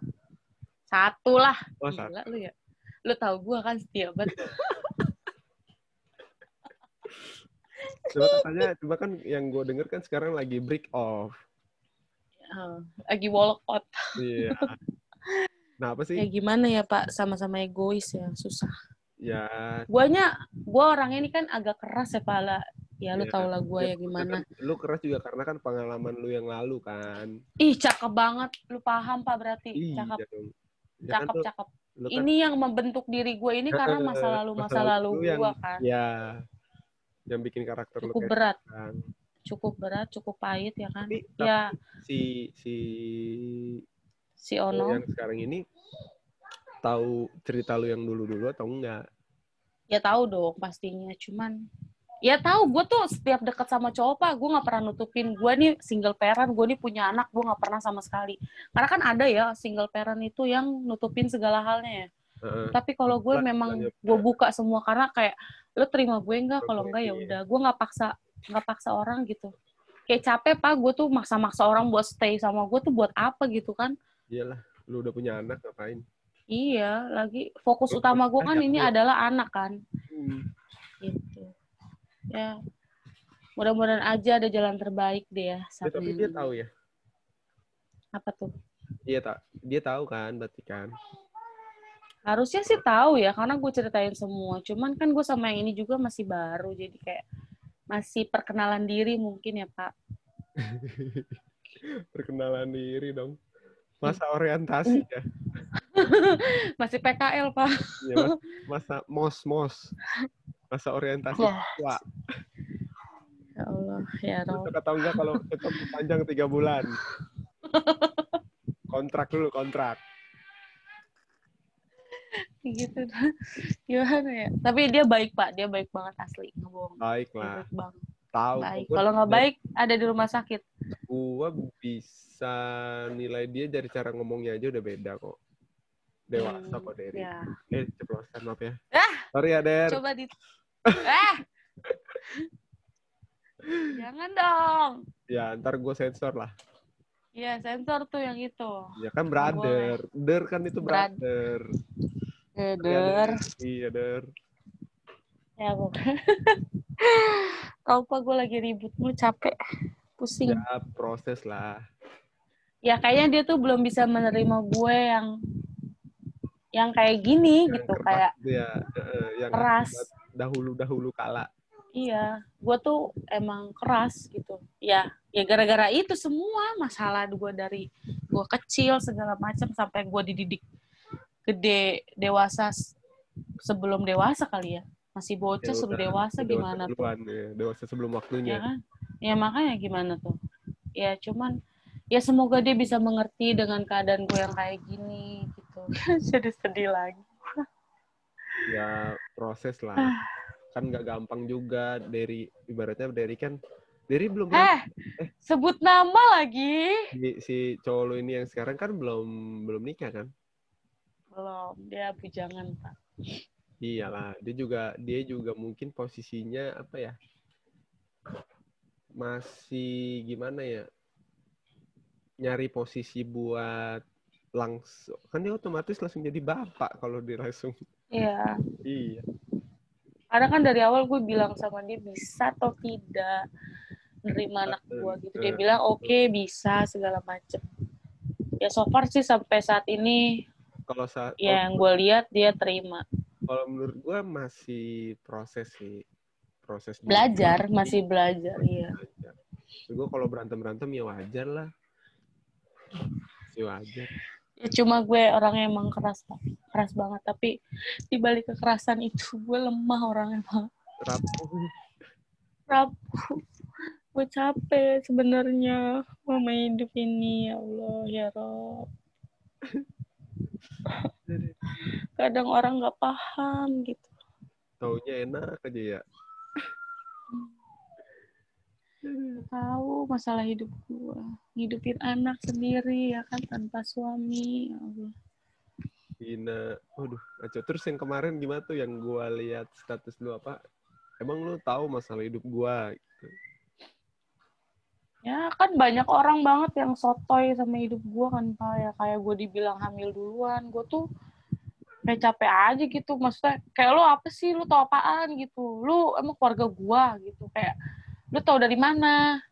satu lah. Oh, satu. gila lu ya. Lu tahu gue kan setia banget coba katanya coba kan yang gue denger kan sekarang lagi break off. Eh, lagi walkout iya. Nah apa ya sih gimana ya pak? Sama-sama egois ya susah. Ya. Guanya gua orangnya ini kan agak keras ya pala ya lu Iya. tau lah gua ya, ya gimana. kan lu keras juga karena kan pengalaman lu yang lalu kan. Ih cakep banget. Lu paham pak berarti. Iya cakep. dong. Ya kan cakep cakep. kan- ini yang membentuk diri gue ini karena masa lalu masa lalu gua kan. ya yang bikin karakter lu cukup kayak berat. Kan. cukup berat cukup pahit ya kan? Tapi ya. si si si Ono. yang sekarang ini tahu cerita lu yang dulu dulu atau enggak? Ya tahu dong pastinya. Cuman ya tahu gue tuh setiap deket sama cowok pak gue nggak pernah nutupin. Gue nih single parent gue nih punya anak gue nggak pernah sama sekali. Karena kan ada ya single parent itu yang nutupin segala halnya ya. Heeh. tapi kalau gue memang gue buka semua karena kayak lo terima gue enggak kalau Oke, enggak ya iya. udah. Gue nggak paksa nggak paksa orang gitu. Kayak capek pak. Gue tuh maksa-maksa orang buat stay sama gue tuh buat apa gitu kan? Iyalah lu udah punya anak ngapain? Iya lagi fokus Lu utama gue kan ajak ini dia. adalah anak kan? Hmm. gitu. Ya. Mudah-mudahan aja ada jalan terbaik deh ya Ya, tapi ini. dia tahu ya. Apa tuh? Iya tak dia tahu kan berarti kan harusnya sih tahu ya karena gue ceritain semua. Cuman kan gue sama yang ini juga masih baru jadi kayak masih perkenalan diri mungkin ya pak. Perkenalan diri dong. Masa orientasi ya? Masih PKL pak. Ya mas- masa mos mos. Masa orientasi Wah. tua. Ya Allah ya cocok atau enggak kalau cocok panjang tiga bulan? Kontrak dulu kontrak gitu. Gimana ya? Tapi dia baik pak. Dia baik banget asli. Nggak bohong baik lah. Baik banget. Tahu baik. kalau nggak baik ada di rumah sakit. Gua bisa nilai dia dari cara ngomongnya aja udah beda kok. Dewasa Hmm, kok dari ya eh ceplosan maaf ya. Ah! sorry ya Der. Coba di eh jangan dong. Ya ntar gue sensor lah. Ya sensor tuh yang itu. Ya kan brother. Der kan itu brother Eh, Ya, Der. iya der Ya, Bu. Tahu pak gue lagi ribut mulu capek. Pusing. ya proses lah Ya kayaknya dia tuh belum bisa menerima gue yang yang kayak gini Yang gitu, kayak gitu ya eh, yang keras. dahulu dahulu kala Iya, gue tuh emang keras gitu. Ya, ya gara-gara itu semua masalah gue dari gue kecil segala macam sampai gue dididik gede dewasa sebelum dewasa kali ya. Masih bocah Ya udah, dewasa dewasa gimana tuh? duluan, ya, dewasa sebelum ya waktunya kan ya makanya gimana tuh ya cuman ya semoga dia bisa mengerti dengan keadaan gue yang kayak gini gitu jadi sedih lagi ya proses lah Ah. kan nggak gampang juga dari ibaratnya dari kan dari belum Eh, sebut nama lagi. si, si cowok lu ini yang sekarang kan belum belum nikah kan Belum, dia bujangan, Pak. iyalah dia juga dia juga mungkin posisinya apa ya masih gimana ya nyari posisi buat langsung kan dia otomatis langsung jadi bapak kalau dia langsung Iya. iya Karena kan dari awal gue bilang sama dia bisa atau tidak nerima anak gue gitu. Dia bilang oke bisa segala macem. Ya so far sih sampai saat ini kalau saat ya yang gue lihat dia terima. kalau menurut gua masih proses sih proses Belajar, masih belajar, iya. Gue kalau berantem berantem ya wajar lah sih wajar Ya, cuma gue orangnya emang keras, Pak. keras banget. Tapi di balik kekerasan itu gue lemah orangnya, Pak. rapuh rapuh gue capek sebenarnya mama hidup ini ya Allah ya Rob kadang orang nggak paham gitu. Taunya enak aja ya. Tahu masalah hidup gue ngidupin anak sendiri ya kan tanpa suami ya Allah. Ina waduh aco. Terus yang kemarin gimana tuh yang gua lihat status lu apa? Emang lu tahu masalah hidup gua? gitu. Ya kan banyak orang banget yang sotoy sama hidup gue kan pak. Ya kayak gue dibilang hamil duluan gue tuh kayak capek aja gitu. Maksudnya kayak lo apa sih? Lo tau apaan gitu? Lu emang keluarga gue gitu. Kayak lu tau dari mana?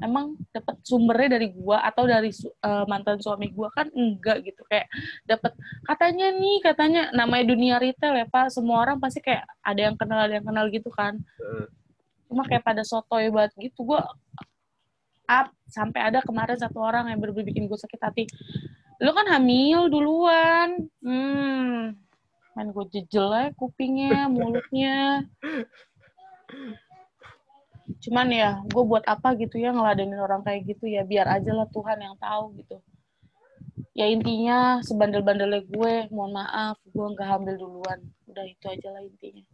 Emang dapat sumbernya dari gua atau dari eh, mantan suami gua? Kan enggak gitu. Kayak dapat katanya nih katanya namanya dunia retail ya pak. Semua orang pasti kayak ada yang kenal ada yang kenal gitu kan. Cuma kayak pada sotoy banget gitu. Gue up sampai ada kemarin satu orang yang bener bikin gue sakit hati. Lu kan hamil duluan. Hmm main gue jejel aja kupingnya mulutnya. Cuman ya gue buat apa gitu ya ngeladenin orang kayak gitu ya biar aja lah Tuhan yang tahu gitu. Ya intinya sebandel-bandelnya gue mohon maaf gue nggak hamil duluan. Udah itu aja lah intinya.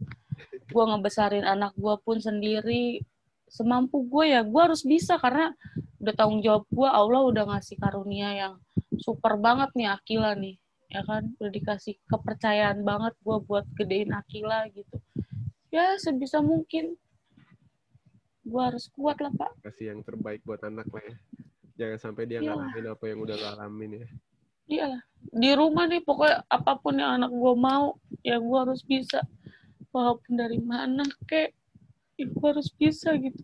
Gue ngebesarin anak gue pun sendiri semampu gue ya gue harus bisa karena udah tanggung jawab gue Allah udah ngasih karunia yang super banget nih Akila nih ya kan? Udah dikasih kepercayaan banget gue buat gedein Akila gitu. Ya sebisa mungkin. Gue harus kuat lah pak. Kasih yang terbaik buat anak lah ya. Jangan sampai dia Iyalah. ngalamin apa yang udah lo alamin ya. Iyalah di rumah nih pokoknya apa pun yang anak gue mau ya gue harus bisa. Walaupun dari mana kek gue harus bisa gitu.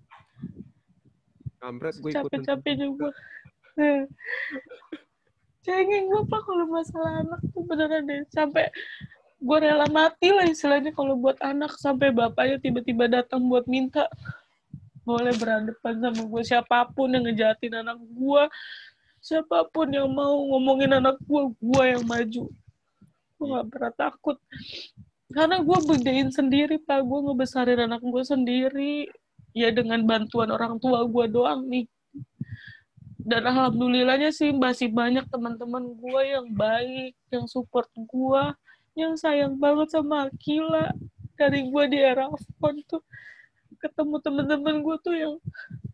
Kampret gue capek-capeknya gue cengeng gue pak kalau masalah anak tuh beneran deh. Sampai gue rela mati lah istilahnya kalau buat anak. Sampai bapaknya tiba-tiba datang buat minta. Boleh berhadapan sama gue siapa pun yang ngejahatin anak gue siapa pun yang mau ngomongin anak gue gue yang maju. Gue gak pernah takut karena gue bedain sendiri pak. Gue ngebesarin anak gue sendiri. Ya dengan bantuan orang tua gue doang nih. Dan alhamdulillahnya sih masih banyak teman-teman gue yang baik yang support gue yang sayang banget sama Akila. Dari gue di era phone tuh ketemu teman-teman gue tuh yang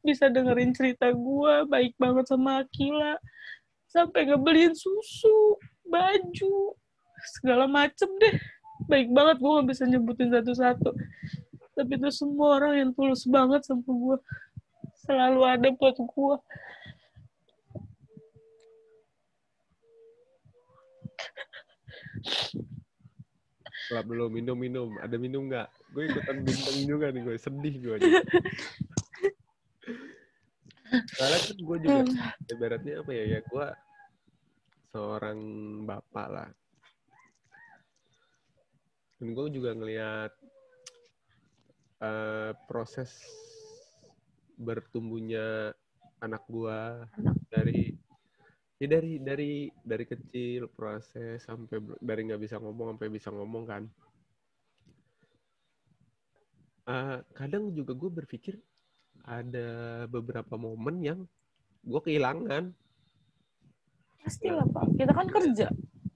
bisa dengerin cerita gue baik banget sama Akila. Sampai ngebeliin susu baju segala macem deh baik banget gue gak bisa nyebutin satu-satu. Tapi itu semua orang yang tulus banget sama gue selalu ada buat gue Gelap dulu minum minum ada minum nggak? Gue ikutan bintang juga nih gue sedih gue soalnya kan gue juga ibaratnya apa ya ya gue seorang bapak lah dan gue juga ngelihat eh, proses bertumbuhnya anak gue dari ya dari dari dari kecil proses sampai dari nggak bisa ngomong sampai bisa ngomong kan. Eh, kadang juga gue berpikir ada beberapa momen yang gue kehilangan. Pasti lah pak. Kita kan kerja.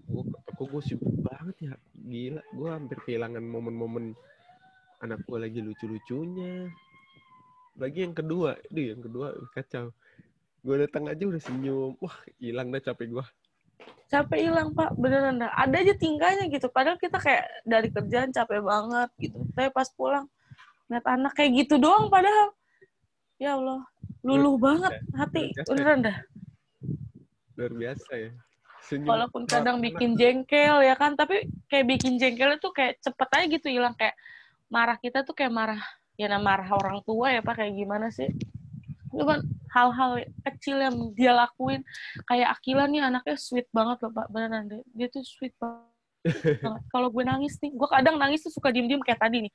Gue gue sibuk banget ya gila gue hampir kehilangan momen-momen anak gue lagi lucu-lucunya. Lagi yang kedua itu yang kedua kacau. Gue datang aja udah senyum. Wah hilang dah capek gue capek hilang pak. Beneran dah. Ada aja tingkahnya gitu. Padahal kita kayak dari kerjaan capek banget gitu. Tapi pas pulang ngeliat anak kayak gitu doang padahal. Ya Allah luluh banget hati. Beneran dah. Luar biasa ya senyum. Walaupun kadang bikin jengkel ya kan? Tapi kayak bikin jengkel itu kayak cepet aja gitu hilang. Kayak marah kita tuh kayak marah ya nah marah orang tua ya pak. Kayak gimana sih? Itu kan hal-hal kecil yang dia lakuin. Kayak Akila nih anaknya sweet banget loh pak. Beneran deh dia tuh sweet banget. Kalau gue nangis nih gue kadang nangis tuh suka diem-diem kayak tadi nih.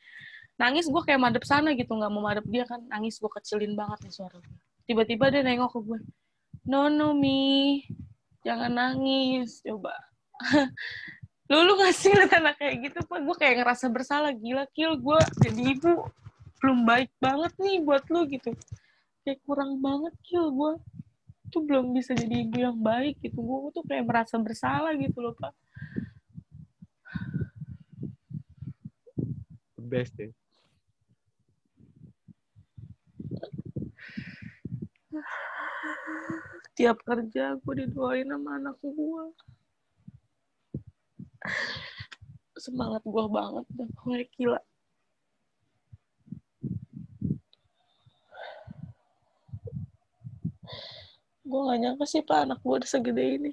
Nangis gue kayak madep sana gitu nggak mau madep dia kan. Nangis gue kecilin banget nih suara gue tiba-tiba dia nengok ke gue. No no mi jangan nangis coba. Lu lu ngasih liat anak kayak gitu pak? Gue kayak ngerasa bersalah. Gila kil gue jadi ibu belum baik banget nih buat lu gitu. Kayak kurang banget kil gue tuh belum bisa jadi ibu yang baik gitu. Gue tuh kayak merasa bersalah gitu loh pak. The best ya tiap kerja gue didoain sama anak gue semangat gue banget dah gue gila. Gue gak nyangka sih pak anak gue udah segede ini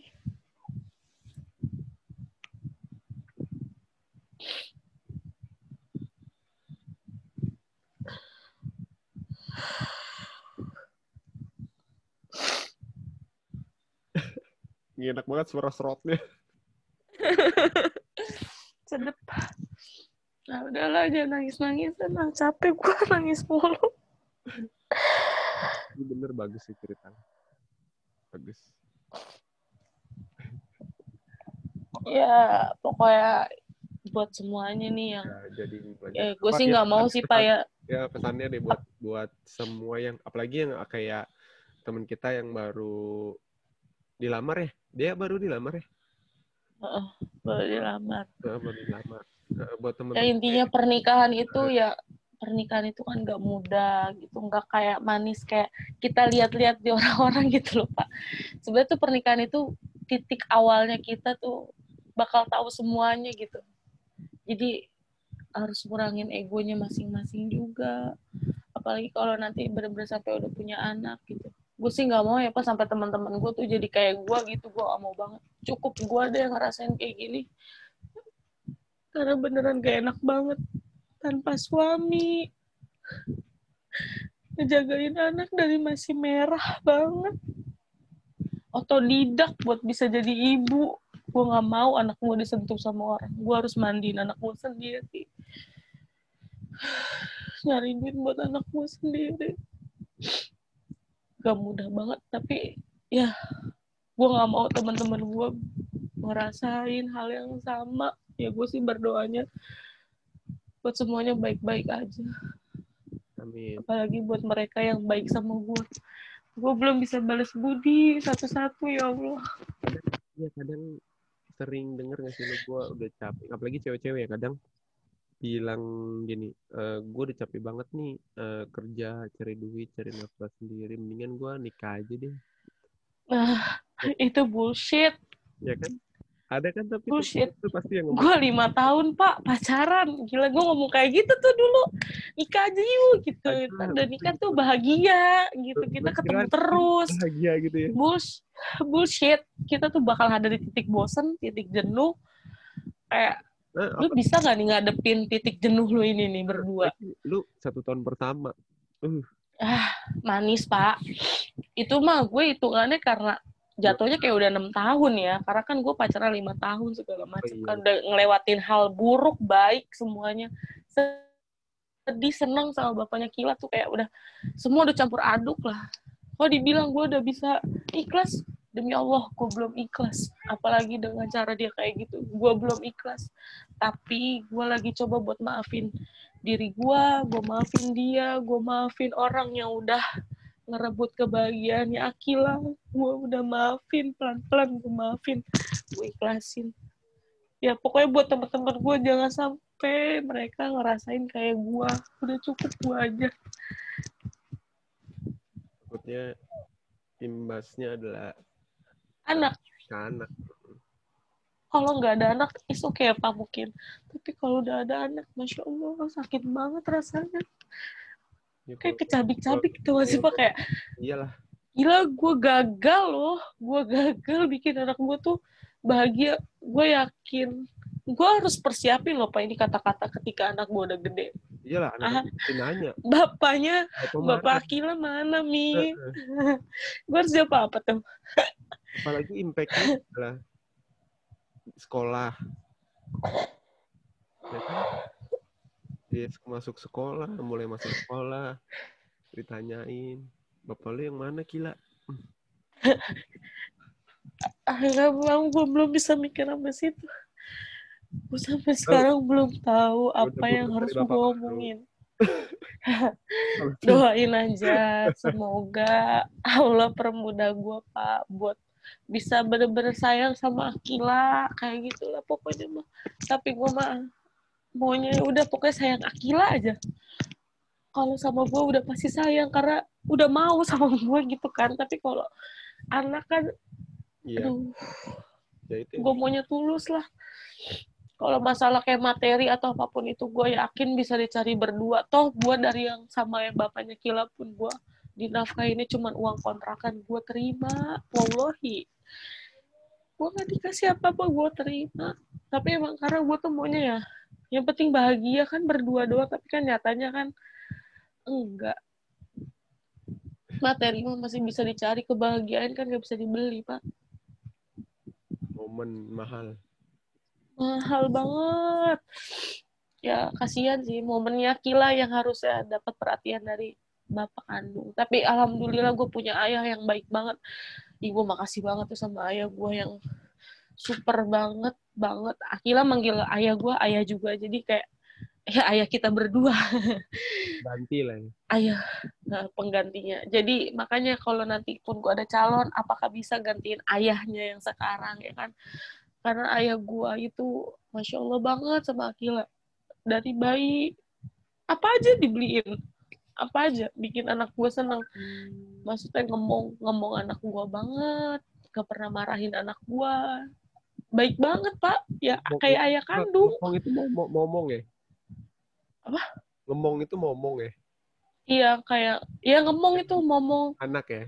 Ini enak banget suara serotnya. Sedep. Nah udahlah jangan nangis nangis tenang capek gue nangis mulu. Ini bener bagus sih ceritanya. Bagus. Ya pokoknya buat semuanya nih yang ya, jadi banyak eh, gue sih ya, nggak mau pesan- sih pak ya. ya pesannya deh buat buat semua yang apalagi yang kayak teman kita yang baru dilamar ya dia baru dilamar ya? Heeh, baru dilamar. Eh, baru dilamar. Eh, buat teman ya intinya pernikahan itu ya pernikahan itu kan nggak mudah gitu nggak kayak manis kayak kita lihat-lihat di orang-orang gitu loh pak. Sebenarnya tuh pernikahan itu titik awalnya kita tuh bakal tahu semuanya gitu. Jadi harus kurangin egonya masing-masing juga. Apalagi kalau nanti bener-bener sampai udah punya anak gitu gue sih nggak mau ya pak sampai teman-teman gue tuh jadi kayak gue gitu gue gak mau banget. Cukup gue deh yang ngerasain kayak gini. Karena beneran gak enak banget. Tanpa suami. Ngejagain anak dari masih merah banget. Otodidak buat bisa jadi ibu. Gue nggak mau anak gue disentuh sama orang. Gue harus mandiin anak gue sendiri. Nyari duit buat anak gue sendiri gak mudah banget tapi ya gue nggak mau teman-teman gue ngerasain hal yang sama. Ya gue sih berdoanya buat semuanya baik-baik aja. Amin. Apalagi buat mereka yang baik sama gue gue belum bisa balas budi satu-satu ya Allah. Iya kadang sering denger nggak sih lu? Gue udah capek apalagi cewek-cewek ya kadang bilang gini e, gue udah capek banget nih eh, kerja cari duit cari nafkah sendiri mendingan gue nikah aja deh. Nah itu bullshit. Ya kan? Ada kan tapi Bullshit. itu pasti yang gue lima tahun pak pacaran. Gila gue ngomong kayak gitu tuh dulu. Nikah aja yuk gitu. Dan nikah tuh bahagia gitu. Kita ketemu terus. Bahagia gitu ya? Bulls, bullshit. Kita tuh bakal ada di titik bosen titik jenuh. Kayak nah, lu bisa gak nih ngadepin titik jenuh lu ini nih berdua? Apalagi lu satu tahun pertama. Uh. Ah manis pak. Itu mah gue hitungannya karena jatuhnya kayak udah enam tahun ya. Karena kan gue pacaran lima tahun segala macam iya. kan udah ngelewatin hal buruk baik semuanya. Sedih seneng sama bapaknya kilat tuh kayak udah semua udah campur aduk lah. Kalau dibilang gue udah bisa ikhlas demi Allah gue belum ikhlas. Apalagi dengan cara dia kayak gitu. Gue belum ikhlas. Tapi gue lagi coba buat maafin diri gue gue maafin dia gue maafin orang yang udah ngerebut kebahagiaannya Akila gue udah maafin. Pelan-pelan gue maafin. Gue ikhlasin. Ya pokoknya buat teman-teman gue jangan sampai mereka ngerasain kayak gue udah cukup gue aja. Takutnya imbasnya adalah anak. Anak. Kalau nggak ada anak is oke okay apa mungkin. Tapi kalau udah ada anak masya allah sakit banget rasanya. Ya, kayak kecabik-cabik gitu masih pak? Kayak iyalah. gila gue gagal loh. Gue gagal bikin anak gue tuh bahagia. Gue yakin gue harus persiapin loh pak ini kata-kata ketika anak gue udah gede. Iyalah Ah. anak mesti nanya. Bapaknya apa bapak? Akila mana mi? Heeh. gue harus jawab apa tuh? Apalagi impactnya adalah sekolah. Ya kan? Dia masuk sekolah mulai masuk sekolah ditanyain bapak lu yang mana gila akhirnya bang gue belum bisa mikir sampai situ gue sampai sekarang belum tahu apa yang harus gue omongin. Doain aja semoga Allah permudah gue pak buat bisa bener-bener sayang sama Akila kayak gitulah pokoknya mah. Tapi gue mah maunya ya udah pokoknya sayang Akila aja. Kalau sama gue udah pasti sayang karena udah mau sama gue gitu kan. Tapi kalau anak kan iya. aduh ya itu. gue maunya tulus lah kalau masalah kayak materi atau apa pun itu gue yakin bisa dicari berdua. Toh gue dari yang sama yang bapaknya Kila pun gue dinafkahinnya cuma uang kontrakan. Gue terima. Wallahi. Gue gak dikasih apa-apa gue terima. Tapi emang karena gue tuh maunya ya yang penting bahagia kan berdua doang. Tapi kan nyatanya kan enggak. Materi masih bisa dicari. Kebahagiaan kan gak bisa dibeli pak. Momen mahal mahal banget. Ya kasihan sih momennya Kila yang harusnya dapat perhatian dari bapak kandung tapi alhamdulillah gue punya ayah yang baik banget. Ibu makasih banget tuh sama ayah gue yang super banget banget. Akila manggil ayah gue ayah juga jadi kayak ya ayah kita berdua. Ganti lah ya. ayah nah, penggantinya. Jadi makanya kalau nanti pun gue ada calon apakah bisa gantiin ayahnya yang sekarang ya kan karena ayah gue itu masya allah banget sama Akila. Dari bayi apa aja dibeliin. Apa aja bikin anak gue seneng. Maksudnya ngomong ngomong anak gue banget. Gak pernah marahin anak gue baik banget pak. Ya kayak ayah kandung. ngomong itu ngomong, ngomong ya? Apa? ngomong itu ngomong ya? Iya kayak ya ngomong itu ngomong anak ya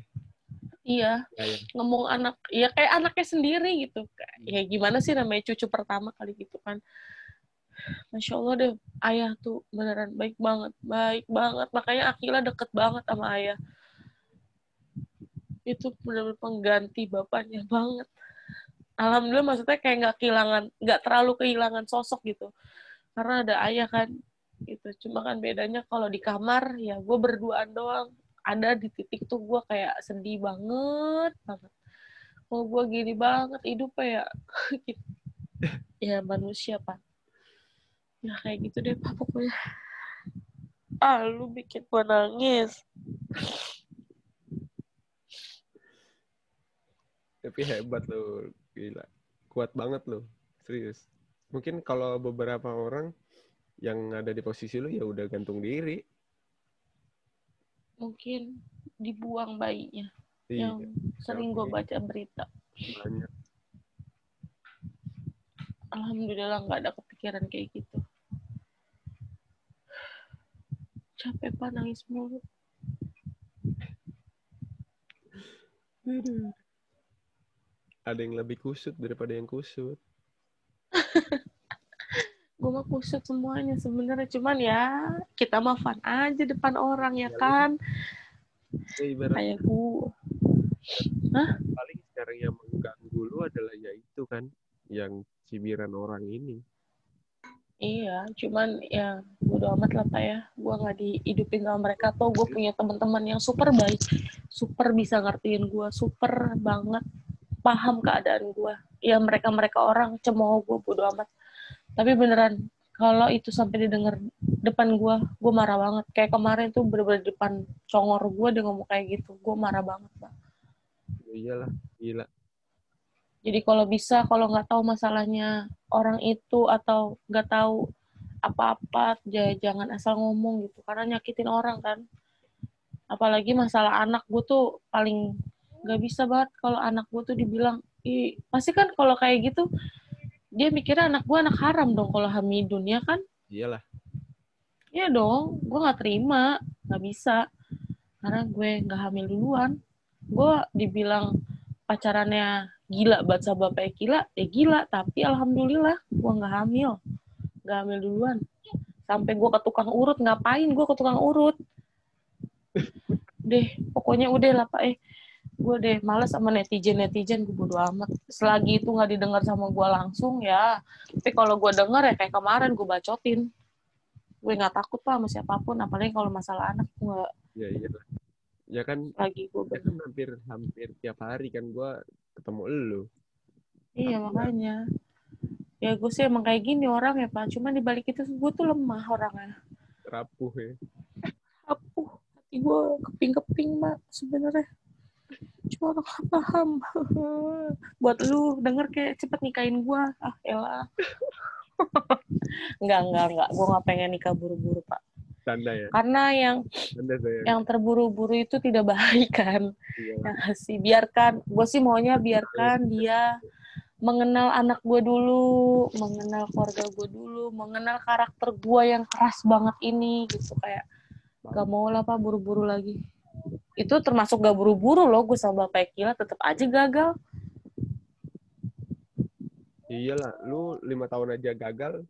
iya ya, ya. ngomong anak ya kayak anaknya sendiri gitu Kayak, ya gimana sih namanya cucu pertama kali gitu kan Masya Allah deh, ayah tuh beneran baik banget, baik banget. Makanya Akila deket banget sama ayah. Itu bener-bener pengganti bapaknya banget. Alhamdulillah maksudnya kayak nggak kehilangan, nggak terlalu kehilangan sosok gitu. Karena ada ayah kan, gitu. Cuma kan bedanya kalau di kamar, ya gue berduaan doang. Ada di titik tuh gue kayak sedih banget, banget. Kalau gue gini banget hidupnya ya, gitu. ya manusia pak. Ya kayak gitu deh pak pokoknya. Ah lu bikin gue nangis. Tapi hebat lo gila. Kuat banget lo serius. Mungkin kalau beberapa orang yang ada di posisi lu ya udah gantung diri mungkin dibuang bayinya. Iya yang sering gue baca berita. Banyak. Alhamdulillah nggak ada kepikiran kayak gitu. Capek pak nangis mulu. Aduh. ada yang lebih kusut daripada yang kusut gue mah kusut semuanya sebenarnya cuman ya kita mah fun aja depan orang ya kan ya ibarat kayak gue paling sekarang yang mengganggu lu adalah ya itu kan yang cibiran orang ini Iya, cuman ya bodo amat lah pak ya. Gue nggak dihidupin sama mereka. Toh gue punya teman-teman yang super baik, super bisa ngertiin gue, super banget paham keadaan gue. Ya mereka mereka orang cemooh gue bodo amat. Tapi beneran kalau itu sampai didengar depan gue, gue marah banget. Kayak kemarin tuh bener-bener depan congor gue dia ngomong kayak gitu, gue marah banget pak. ya iyalah gila Jadi kalau bisa, kalau nggak tahu masalahnya orang itu atau nggak tahu apa-apa, jangan asal ngomong gitu. Karena nyakitin orang kan. Apalagi masalah anak gue tuh paling nggak bisa banget kalau anak gue tuh dibilang, Ih, pasti kan kalau kayak gitu, dia mikirnya anak gue anak haram dong kalau hamidun, ya kan? Iyalah. Iya dong, gue nggak terima, nggak bisa. Karena gue nggak hamil duluan. Gue dibilang pacarannya gila baca bapak gila ya gila tapi alhamdulillah gue nggak hamil nggak hamil duluan sampai gue ke tukang urut ngapain gue ke tukang urut deh pokoknya udah lah pak eh gue deh males sama netizen netizen gue bodo amat selagi itu nggak didengar sama gue langsung ya tapi kalau gue denger ya kayak kemarin gue bacotin gue nggak takut pak sama siapa pun apalagi kalau masalah anak gue nggak Ya iya lah. Ya kan, lagi gue ya kan hampir hampir tiap hari kan gua ketemu elu. Iya makanya. Ya gue sih emang kayak gini orang ya Pak. Cuman dibalik itu gue tuh lemah orangnya. Rapuh ya. Apuh. Hati gue keping-keping Mbak sebenarnya. Cuma nggak paham. Buat lu denger kayak cepet nikahin gue. Ah elah. enggak, enggak, enggak. Gue gak pengen nikah buru-buru Pak. Tanda ya. Karena yang Tanda saya. yang terburu-buru itu tidak baik kan. Iya. Ya nggak sih, biarkan. Gue sih maunya biarkan dia mengenal anak gue dulu, mengenal keluarga gue dulu, mengenal karakter gue yang keras banget ini gitu kayak gak mau lah pak buru-buru lagi. Itu termasuk gak buru-buru loh gue sama bapak Kila tetap aja gagal. Iyalah, lu lima tahun aja gagal.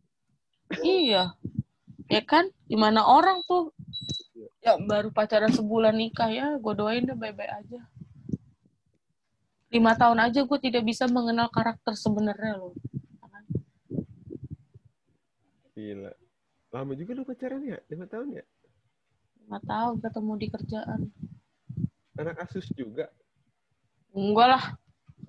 Iya, ya kan? Gimana orang tuh ya baru pacaran sebulan nikah ya, gue doain deh baik-baik aja. Lima tahun aja gue tidak bisa mengenal karakter sebenarnya loh. Gila. Lama juga lu pacaran ya? Lima tahun ya? Lima tahun ketemu di kerjaan. Anak Asus juga? Enggak lah,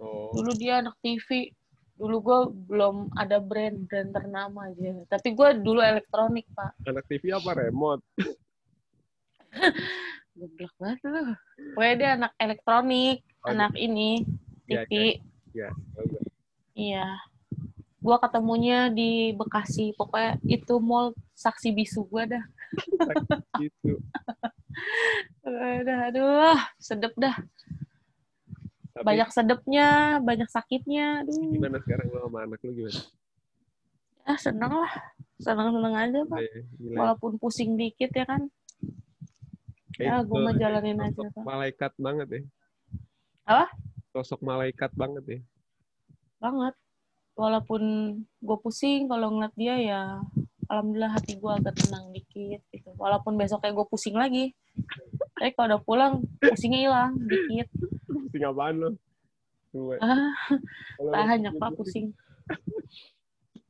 Oh, dulu dia anak TV. Dulu gue belum ada brand-brand ternama aja. Tapi gue dulu elektronik, Pak. anak TV apa remote? Goblok banget lu. Pokoknya dia anak elektronik, Oh, anak ini, Iya, TV. Ya, tahu gua. Iya. Ketemunya di Bekasi. Pokoknya itu mall saksi bisu gua dah. Gitu. Udah, aduh, sedep dah. Tapi Banyak sedepnya, banyak sakitnya. Aduh. gimana sekarang lu sama anak lu gimana? Ya, seneng lah. Seneng-seneng aja, Pak. Gila. Walaupun pusing dikit ya kan. Ya, Itu gua mah jalanin aja, Pak. Malaikat banget ya. Apa? Sosok malaikat banget ya. Banget. Walaupun gue pusing, kalau ngeliat dia ya Alhamdulillah hati gue agak tenang dikit gitu. Walaupun besoknya gue pusing lagi. Tapi kalau udah pulang, pusingnya hilang dikit. Pusing apaan? Gue. Ah, banyak pak pusing.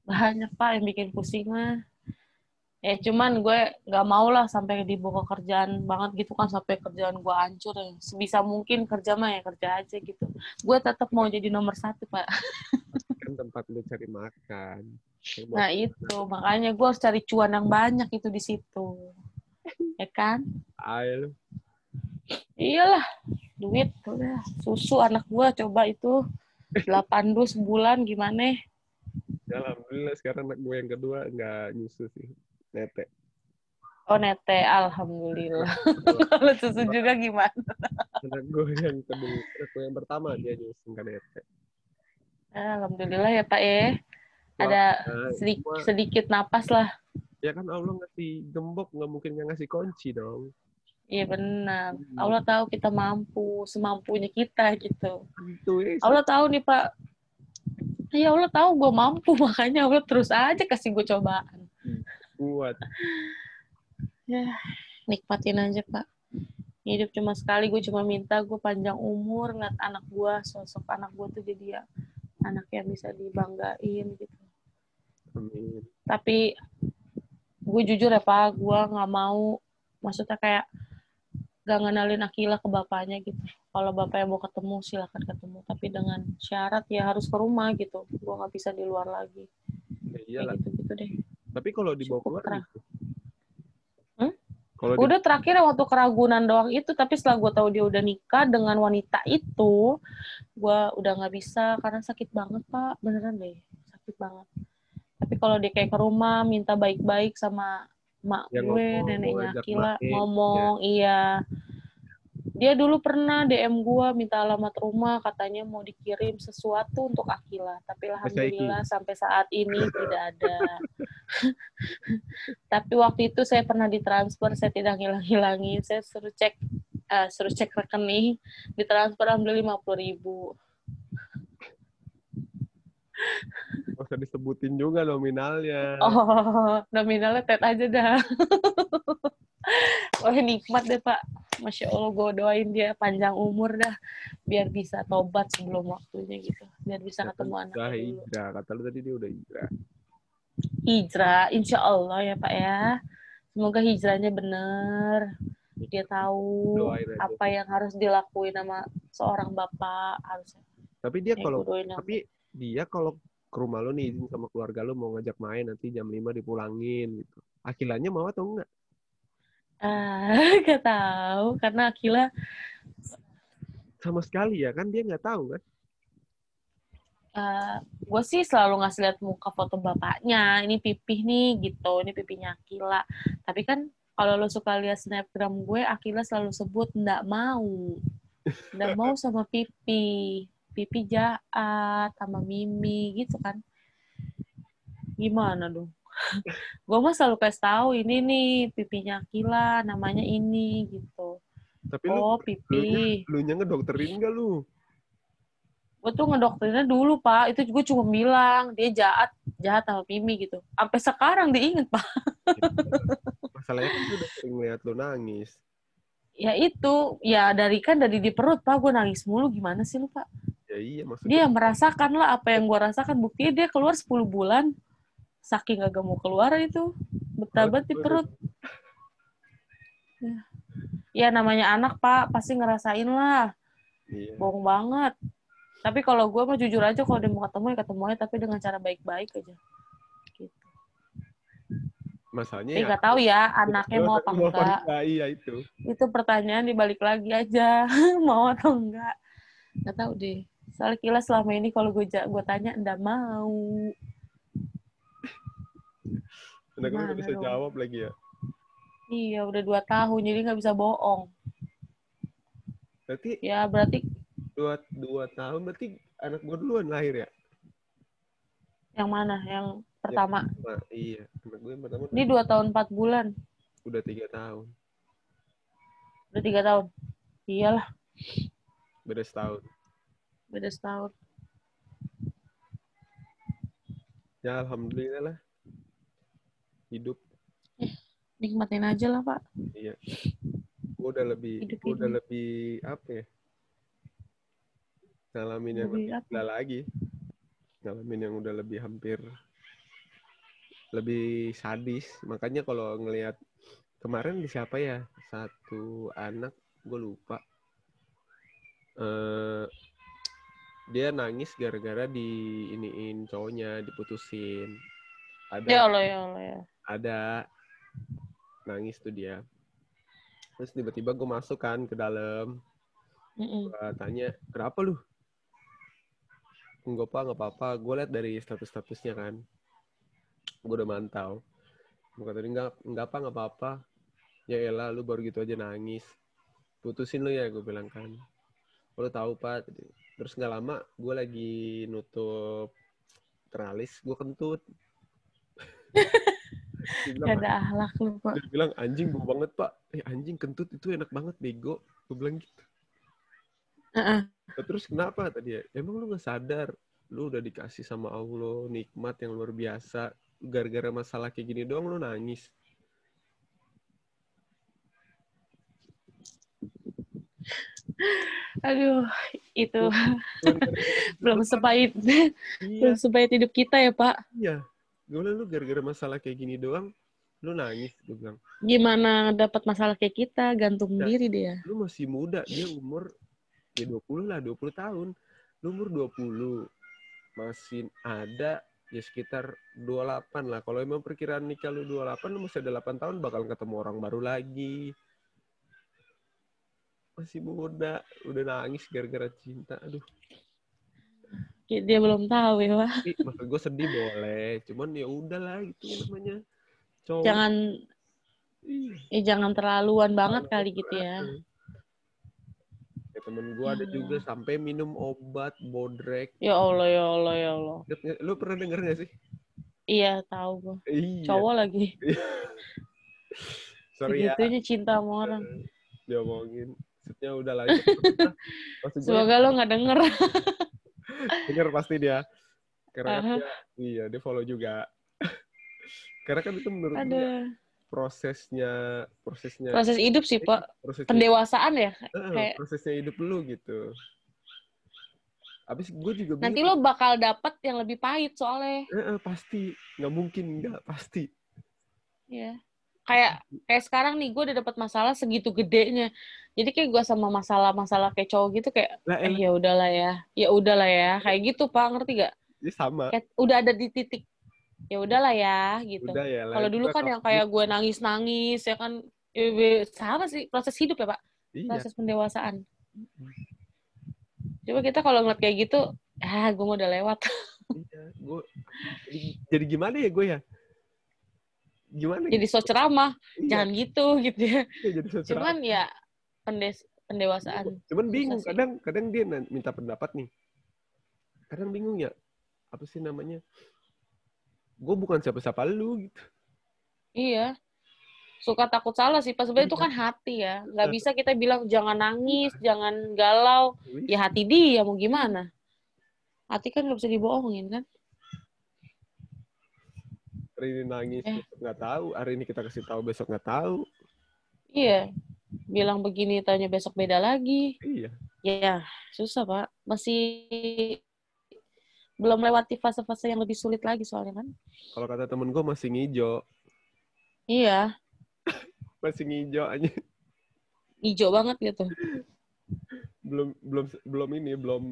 Banyak pak yang bikin pusing mah. Ya cuman gue nggak mau lah sampai dibawa kerjaan banget gitu kan sampai kerjaan gue hancur ya. Sebisa mungkin kerja mah ya kerja aja gitu. Gue tetap mau jadi nomor satu pak. kan tempat lu cari makan. Nah itu makanya gue harus cari cuan yang banyak itu di situ. Ya kan? air Iyalah, duit udah susu anak gua coba itu 8 dus sebulan gimana? Ya, alhamdulillah sekarang anak gue yang kedua nggak nyusu sih. Nete. Oh nete, alhamdulillah. Kalau susu juga gimana? Anak gue yang kedua, anak gue yang pertama dia nyusu nggak nete. Alhamdulillah ya Pak ya. Ada Nah, sedikit, sedikit napas lah. ya kan Allah ngasih gembok nggak mungkin nggak ngasih kunci dong. Iya benar. Allah tahu kita mampu, semampunya kita gitu. Itu ya. Allah tahu nih Pak. Ya Allah tahu gue mampu, makanya Allah terus aja kasih gue cobaan. kuat. ya nikmatin aja pak hidup cuma sekali gue cuma minta gue panjang umur ngeliat anak gue sosok anak gue tuh jadi ya anak yang bisa dibanggain gitu Amin. tapi gue jujur ya pak gue nggak mau maksudnya kayak gak ngenalin Akila ke bapaknya gitu kalau bapaknya mau ketemu silakan ketemu tapi dengan syarat ya harus ke rumah gitu gue nggak bisa di luar lagi Ya, iyalah. gitu gitu deh Tapi kalau dibawa keluar gitu. Hmm? Kalau di- Udah terakhir waktu keragunan doang itu, tapi setelah gue tahu dia udah nikah dengan wanita itu, gue udah nggak bisa karena sakit banget pak beneran deh sakit banget tapi kalau dia kayak ke rumah minta baik-baik sama mak Ya, gue ngomong, neneknya Akila main, ngomong iya. Dia dulu pernah DM gue minta alamat rumah katanya mau dikirim sesuatu untuk Akila. Tapi alhamdulillah sampai saat ini tidak ada. Tapi waktu itu saya pernah ditransfer saya tidak hilang-hilangin saya suruh cek eh, suruh cek rekening ditransfer ambil lima puluh ribu Nggak usah disebutin juga nominalnya. oh nominalnya tet aja dah Wah nikmat deh pak Masya Allah gue doain dia panjang umur dah biar bisa tobat sebelum waktunya gitu biar bisa kan, ketemu Udah anaknya dulu hijrah. Kata lu tadi dia udah hijrah. hijrah insya Allah ya pak ya semoga hijrahnya bener dia tahu Doain aja. apa yang harus dilakuin sama seorang bapak harus Tapi dia ya, kalau tapi dia kalau ke rumah lu nih izin sama keluarga lu mau ngajak main nanti jam 5 dipulangin gitu. Akilannya mau atau enggak? ah gak tahu karena Akila Sama sekali ya kan dia nggak tahu kan? gue sih selalu ngasih lihat muka foto bapaknya ini pipih nih gitu ini pipihnya Akila tapi kan kalau lo suka lihat snapgram gue Akila selalu sebut ndak mau ndak mau sama pipi pipi jahat sama mimi gitu kan. Gimana dong? Gue mah selalu kasih tahu ini nih pipinya Akila namanya ini gitu. Tapi oh lu pipi. lu nya ngedokterin gak lu? gue tuh ngedoktrinnya dulu pak. Itu gue cuma bilang dia jahat jahat sama Mimi gitu. Sampai sekarang diinget pak. Masalahnya kan udah sering lihat lu nangis. ya itu. Ya dari kan dari di perut pak. Gue nangis mulu. Gimana sih lu pak Ya iya maksudnya. dia merasakan lah apa yang gue rasakan buktinya dia keluar 10 bulan saking gak mau keluar itu betabat di perut ya. ya namanya anak pak pasti ngerasain lah Iya. bohong banget tapi kalau gue mah jujur aja kalau dia mau ketemu ya ketemu aja tapi dengan cara baik-baik aja gitu. Masalahnya Tapi nggak tahu ya anaknya mau apa enggak. Iya itu. Itu pertanyaan dibalik lagi aja mau atau enggak. Nggak tahu deh. Soalnya kila selama ini kalau gue gue tanya enggak mau. Udah Gimana bisa dong? jawab lagi ya. Iya udah dua tahun jadi nggak bisa bohong. Berarti Ya berarti dua, dua tahun berarti anak gua duluan lahir ya? yang mana? Yang pertama. Nah, iya. Anak gue yang pertama Ini dua tahun empat bulan. udah tiga tahun. Udah tiga tahun. Iyalah Beda setahun. Beda setahun. Ya alhamdulillah lah. Hidup. Nikmatin aja lah pak. Iya. Gue udah lebih, Hidup gua udah lebih apa ya? Ngalamin yang Lebih lebih apa? gila lagi. Ngalamin yang udah lebih hampir lebih sadis. Makanya kalau ngelihat kemarin di siapa ya? Satu anak gue lupa. Eh dia nangis gara-gara di iniin cowoknya diputusin. Ada Ya Allah ya Allah ya. ada nangis tuh dia. Terus tiba-tiba gue masuk kan ke dalam. Mm-mm. gue tanya kenapa lu? Enggak apa nggak apa-apa. Gue liat dari status-statusnya kan. Gue udah mantau. Gue kata dia enggak enggak apa nggak apa-apa. Ya elah lu baru gitu aja nangis. Putusin lu ya gue bilang kan. "Oh, lu tahu pak terus nggak lama gue lagi nutup teralis gue kentut. Bilang, ada ahlak lu pak. dia bilang anjing bau banget pak. Eh anjing kentut itu enak banget bego. Gue bilang gitu. Heeh. Nah, terus kenapa? Tadi ya emang lu nggak sadar? Lu udah dikasih sama Allah nikmat yang luar biasa. Gara-gara masalah kayak gini doang lu nangis Aduh, itu belum Iya, sepahit belum sepahit hidup kita ya Pak. iya. Gue lu gara-gara masalah kayak gini doang lu nangis gue bilang. Gimana dapat masalah kayak kita, gantung Ya. diri dia. lu masih muda dia umur ya 20 lah 20 tahun. Lu umur 20 masih ada ya sekitar 28 lah. Kalau emang perkiraan nikah lu 28 lu masih ada 8 tahun bakal ketemu orang baru lagi masih muda udah nangis gara-gara cinta aduh Dia belum tahu ya, maksud gue sedih boleh, cuman ya udahlah itu namanya cowok. Jangan eh jangan terlaluan banget Terlalu kali gitu ya. Ya, temen gue ada Ya. juga sampai minum obat bodrek. Ya Allah, ya Allah, ya Allah. Lu pernah denger gak sih? Iya, tahu gua. Iya. Cowok lagi. Sorry ya. Segitunya cinta sama orang. Diomongin. Maksudnya udah lah. Semoga lo nggak denger. denger pasti dia. Karena kan Aha. dia, iya dia follow juga. Karena kan itu menurut gue Ada prosesnya prosesnya proses hidup sih, Pak. prosesnya Pendewasaan ya. Eh, kayak- prosesnya hidup lu gitu. Abis gue juga Nanti bingung. lo bakal dapet yang lebih pahit soalnya. Eh, eh, pasti nggak mungkin nggak pasti. Iya. Kayak kayak sekarang nih gue udah dapat masalah segitu gedenya. Jadi kayak gue sama masalah-masalah kayak cowok gitu kayak Lah eh ya udahlah ya. Ya udahlah ya. Kayak gitu, Pak. Ngerti gak? ini sama. Kayak udah ada di titik ya udahlah ya gitu. Udah ya. Kalau dulu kan yang kayak gue nangis-nangis ya kan eh, be- sama sih proses hidup ya, Pak. Iya. Proses pendewasaan. Coba kita kalau ngeliat kayak gitu, ah gue mau udah lewat. Iya. Gue jadi, gimana ya gue ya? Gimana? Jadi gitu? so ceramah, Iya, jangan gitu gitu ya. iya, jadi so ceramah. Cuman ya pendes pendewasaan. Cuman bingung Susah kadang kadang dia minta pendapat nih. Kadang bingung ya. Apa sih namanya? Gue bukan siapa-siapa lu gitu. Iya. Suka takut salah sih. Pas sebenarnya itu Iya. kan hati ya. Nggak Iya. bisa kita bilang jangan nangis, jangan galau. Ya hati dia mau gimana? Hati kan nggak bisa dibohongin kan? hari ini nangis Eh. nggak tahu. Hari ini kita kasih tahu besok nggak tahu. Iya. Bilang begini tanya besok beda lagi. Iya. Ya, susah, Pak. Masih belum lewati fase-fase yang lebih sulit lagi soalnya kan. Kalau kata temen gue masih ngijo. Iya, Masih ngijo aja. hijau banget gitu. belum belum belum ini belum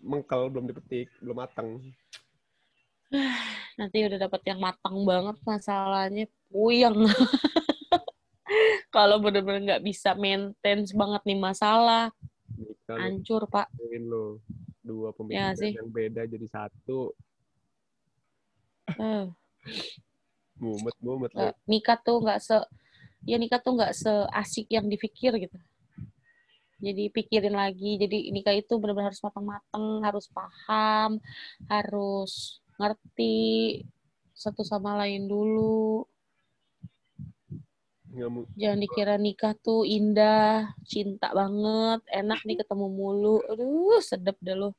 mengkal belum dipetik belum matang Nanti udah dapat yang matang banget masalahnya puyeng. Kalau bener-bener nggak bisa maintain banget nih masalah, nikah hancur, Pak. lo dua Ya pemikiran sih. yang beda jadi satu Eh, mumet mumet nggak- nikah tuh nggak se ya nikah tuh nggak seasik yang dipikir gitu. Jadi pikirin lagi. Jadi nikah itu benar-benar harus matang-matang, harus paham, harus ngerti satu sama lain dulu. Nggak Jangan dikira nikah tuh indah, cinta banget, enak nih ketemu mulu. Aduh, sedep dah lo.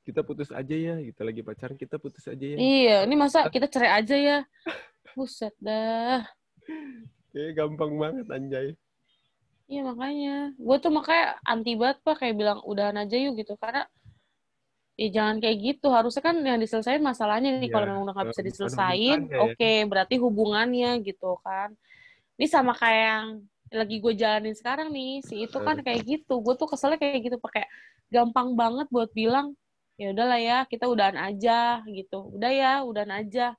kita putus aja ya kita lagi pacaran kita putus aja ya Iya, ini masa kita cerai aja ya? Buset dah. Kayaknya gampang banget anjay Iya makanya. Gue tuh makanya anti banget pak kayak bilang udahan aja yuk gitu. Karena ya jangan kayak gitu. Harusnya kan yang diselesain masalahnya nih. Iya, Kalau memang udah nggak bisa diselesain, hubungannya ya. oke. berarti hubungannya gitu kan. Ini sama kayak yang lagi gue jalanin sekarang nih. Si itu kan kayak gitu. Gue tuh keselnya kayak gitu. Pakai gampang banget buat bilang ya udahlah ya kita udahan aja gitu. Udah ya udahan aja.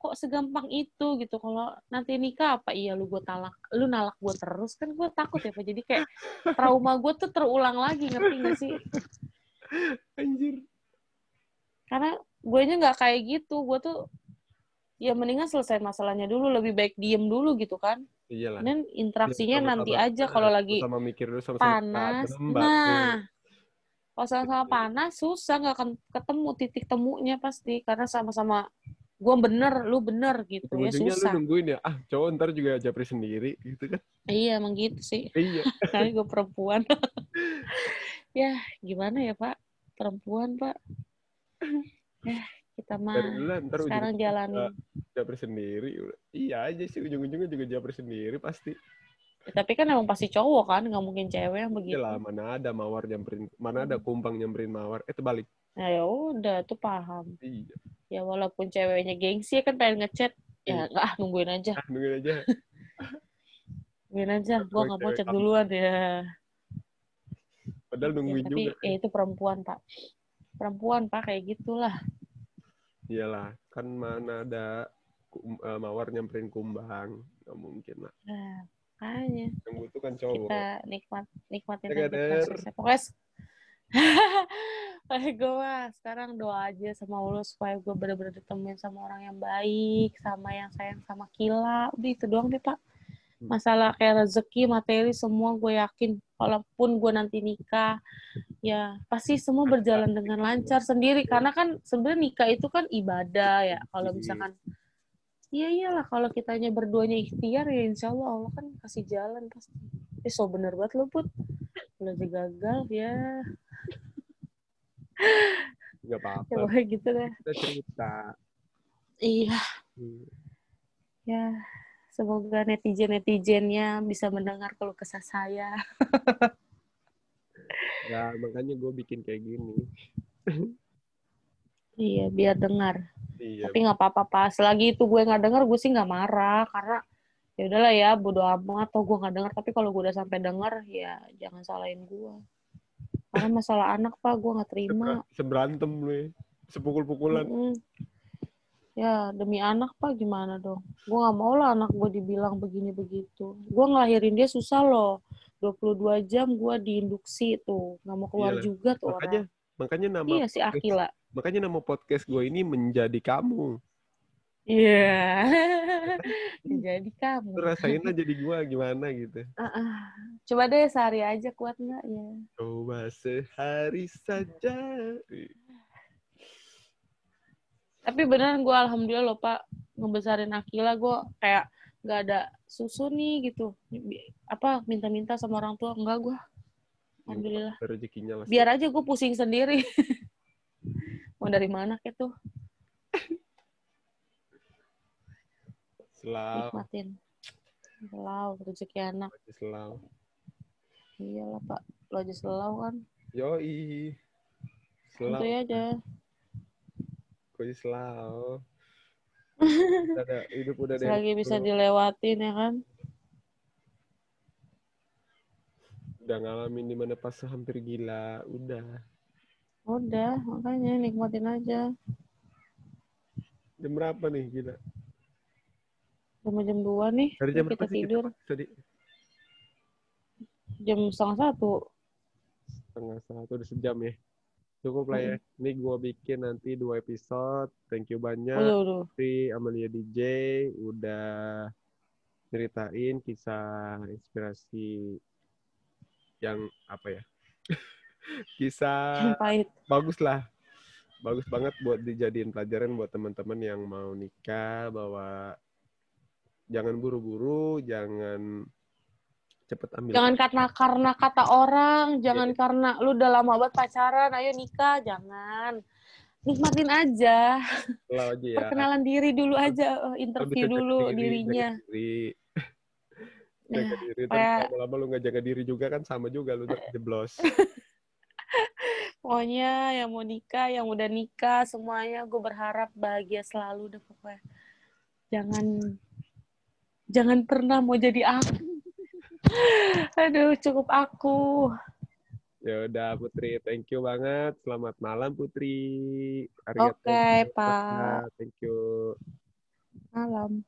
Kok segampang itu gitu. Kalau nanti nikah apa iya lu gue talak, lu nalak gue terus kan gue takut ya Pak. Jadi kayak trauma gue tuh terulang lagi ngerti gak sih? anjir Karena gue nya nggak kayak gitu. Gue tuh ya mendingan selesai masalahnya dulu. Lebih baik diem dulu gitu kan. Iyalah Dan interaksinya Sama-sama- nanti aja kalau lagi sama mikir dulu sama-sama panas. Nah, kalau sama-sama panas susah nggak akan ketemu titik temunya pasti karena sama-sama gue bener, lu bener gitu ya ujung-ujungnya lu susah. nungguin ya ah cowok ntar juga japri sendiri gitu kan Iya emang gitu sih. iya Karena gue perempuan. ya gimana ya Pak? Perempuan Pak. Ya kita mah ntar sekarang ujung jalanin. japri sendiri iya aja sih ujung-ujungnya juga japri sendiri pasti Ya, tapi kan emang pasti cowok kan, nggak mungkin cewek yang Iya begitu. lah, mana ada mawar nyamperin, mana Hmm. ada kumbang nyamperin mawar. Eh, terbalik. Nah ya udah tuh paham. Iya. Ya walaupun ceweknya gengsi kan pengen ngechat, ya Iya. ah nungguin aja, Ah, nungguin aja. nungguin aja. Gue Kalau nggak mau chat duluan ya. Padahal Ya, nungguin tapi juga. ya itu perempuan pak. Perempuan pak kayak gitulah. Iyalah, kan mana ada kum- eh, mawar nyamperin kumbang. Nggak mungkin lah. Nah, makanya Yang butuh kan cowok. kita nikmat nikmatin aja prosesnya. Pokoknya Eh gue mah sekarang doa aja sama Allah supaya gue bener-bener ditemuin sama orang yang baik, sama yang sayang sama Kila. Udah itu doang deh Pak. Masalah kayak rezeki, materi, semua gue yakin. Walaupun gue nanti nikah, ya pasti semua berjalan dengan lancar sendiri. Karena kan sebenarnya nikah itu kan ibadah ya. Kalau misalkan, iya iyalah kalau kitanya berduanya ikhtiar ya insya Allah Allah kan kasih jalan pasti. Eh so bener banget lo Put. Udah gagal ya. Nggak apa-apa. Ya pokoknya gitu deh. Kita cerita. Iya. Hmm. Ya, semoga netizen-netizennya bisa mendengar kalau kesah saya. Ya, makanya gue bikin kayak gini. Iya, biar dengar. Iya. Tapi nggak apa-apa, Pak. Selagi itu gue nggak dengar, gue sih nggak marah. Karena ya udahlah ya, bodo amat atau gue nggak dengar. Tapi kalau gue udah sampai dengar, ya jangan salahin gue. Karena masalah anak, Pak, gue nggak terima. Seberantem lu ya. Sepukul-pukulan. Mm-mm. Ya, demi anak, Pak, gimana dong? Gue nggak mau lah anak gue dibilang begini-begitu. Gue ngelahirin dia susah loh. 22 jam gue diinduksi tuh. Nggak mau keluar Iyalah. juga tuh Makanya orang. makanya nama Iya, si Akila. makanya nama podcast gue ini menjadi kamu. Iya. Jadi kamu. Rasain aja jadi gue gimana gitu. Ah, ah. Coba deh sehari aja kuat nggak ya? Coba sehari saja. Tapi beneran gue alhamdulillah loh Pak ngebesarin Akila gue kayak nggak ada susu nih gitu. Apa minta-minta sama orang tua enggak gue. Alhamdulillah. Ada Rezekinya lah. Biar aja gue pusing sendiri. Mau dari mana kayak tuh Selau. nikmatin. Selau rezeki anak. Selau. Iyalah Pak. Lo aja selau kan. Yoi. Selau. Santuy aja. Udah ada, hidup udah. Selagi yang- bisa dilewatin ya kan. Udah ngalamin di mana pas hampir gila. Udah. Udah, makanya nikmatin aja. Jam berapa nih gila? Sama jam 2 nih, Dari jam kita tidur. Tadi Jam setengah satu. setengah satu udah sejam ya. Cukup lah ya. Ini gua bikin nanti dua episode. Thank you banyak. Udah. Putri Amalia DJ udah ceritain kisah inspirasi yang apa ya? kisah Pahit. bagus lah. Bagus banget buat dijadiin pelajaran buat teman-teman yang mau nikah bahwa jangan buru-buru, jangan cepet ambil Jangan karena karena kata orang, jangan karena lu udah lama banget pacaran, ayo nikah, jangan. Nikmatin aja. aja ya. Perkenalan diri dulu aja, eh, Kalau interview dulu diri, dirinya. Jaga diri. Nah, jaga diri. Tapi kayak- lama-lama lu nggak jaga diri juga kan sama juga lu udah jeblos. Pokoknya yang mau nikah, yang udah nikah, semuanya gue berharap bahagia selalu deh pokoknya. Jangan jangan pernah mau jadi aku. Aduh, cukup aku. Ya udah Putri, thank you banget. Selamat malam Putri. Oke, gozaimasu. Pak. Thank you. Malam.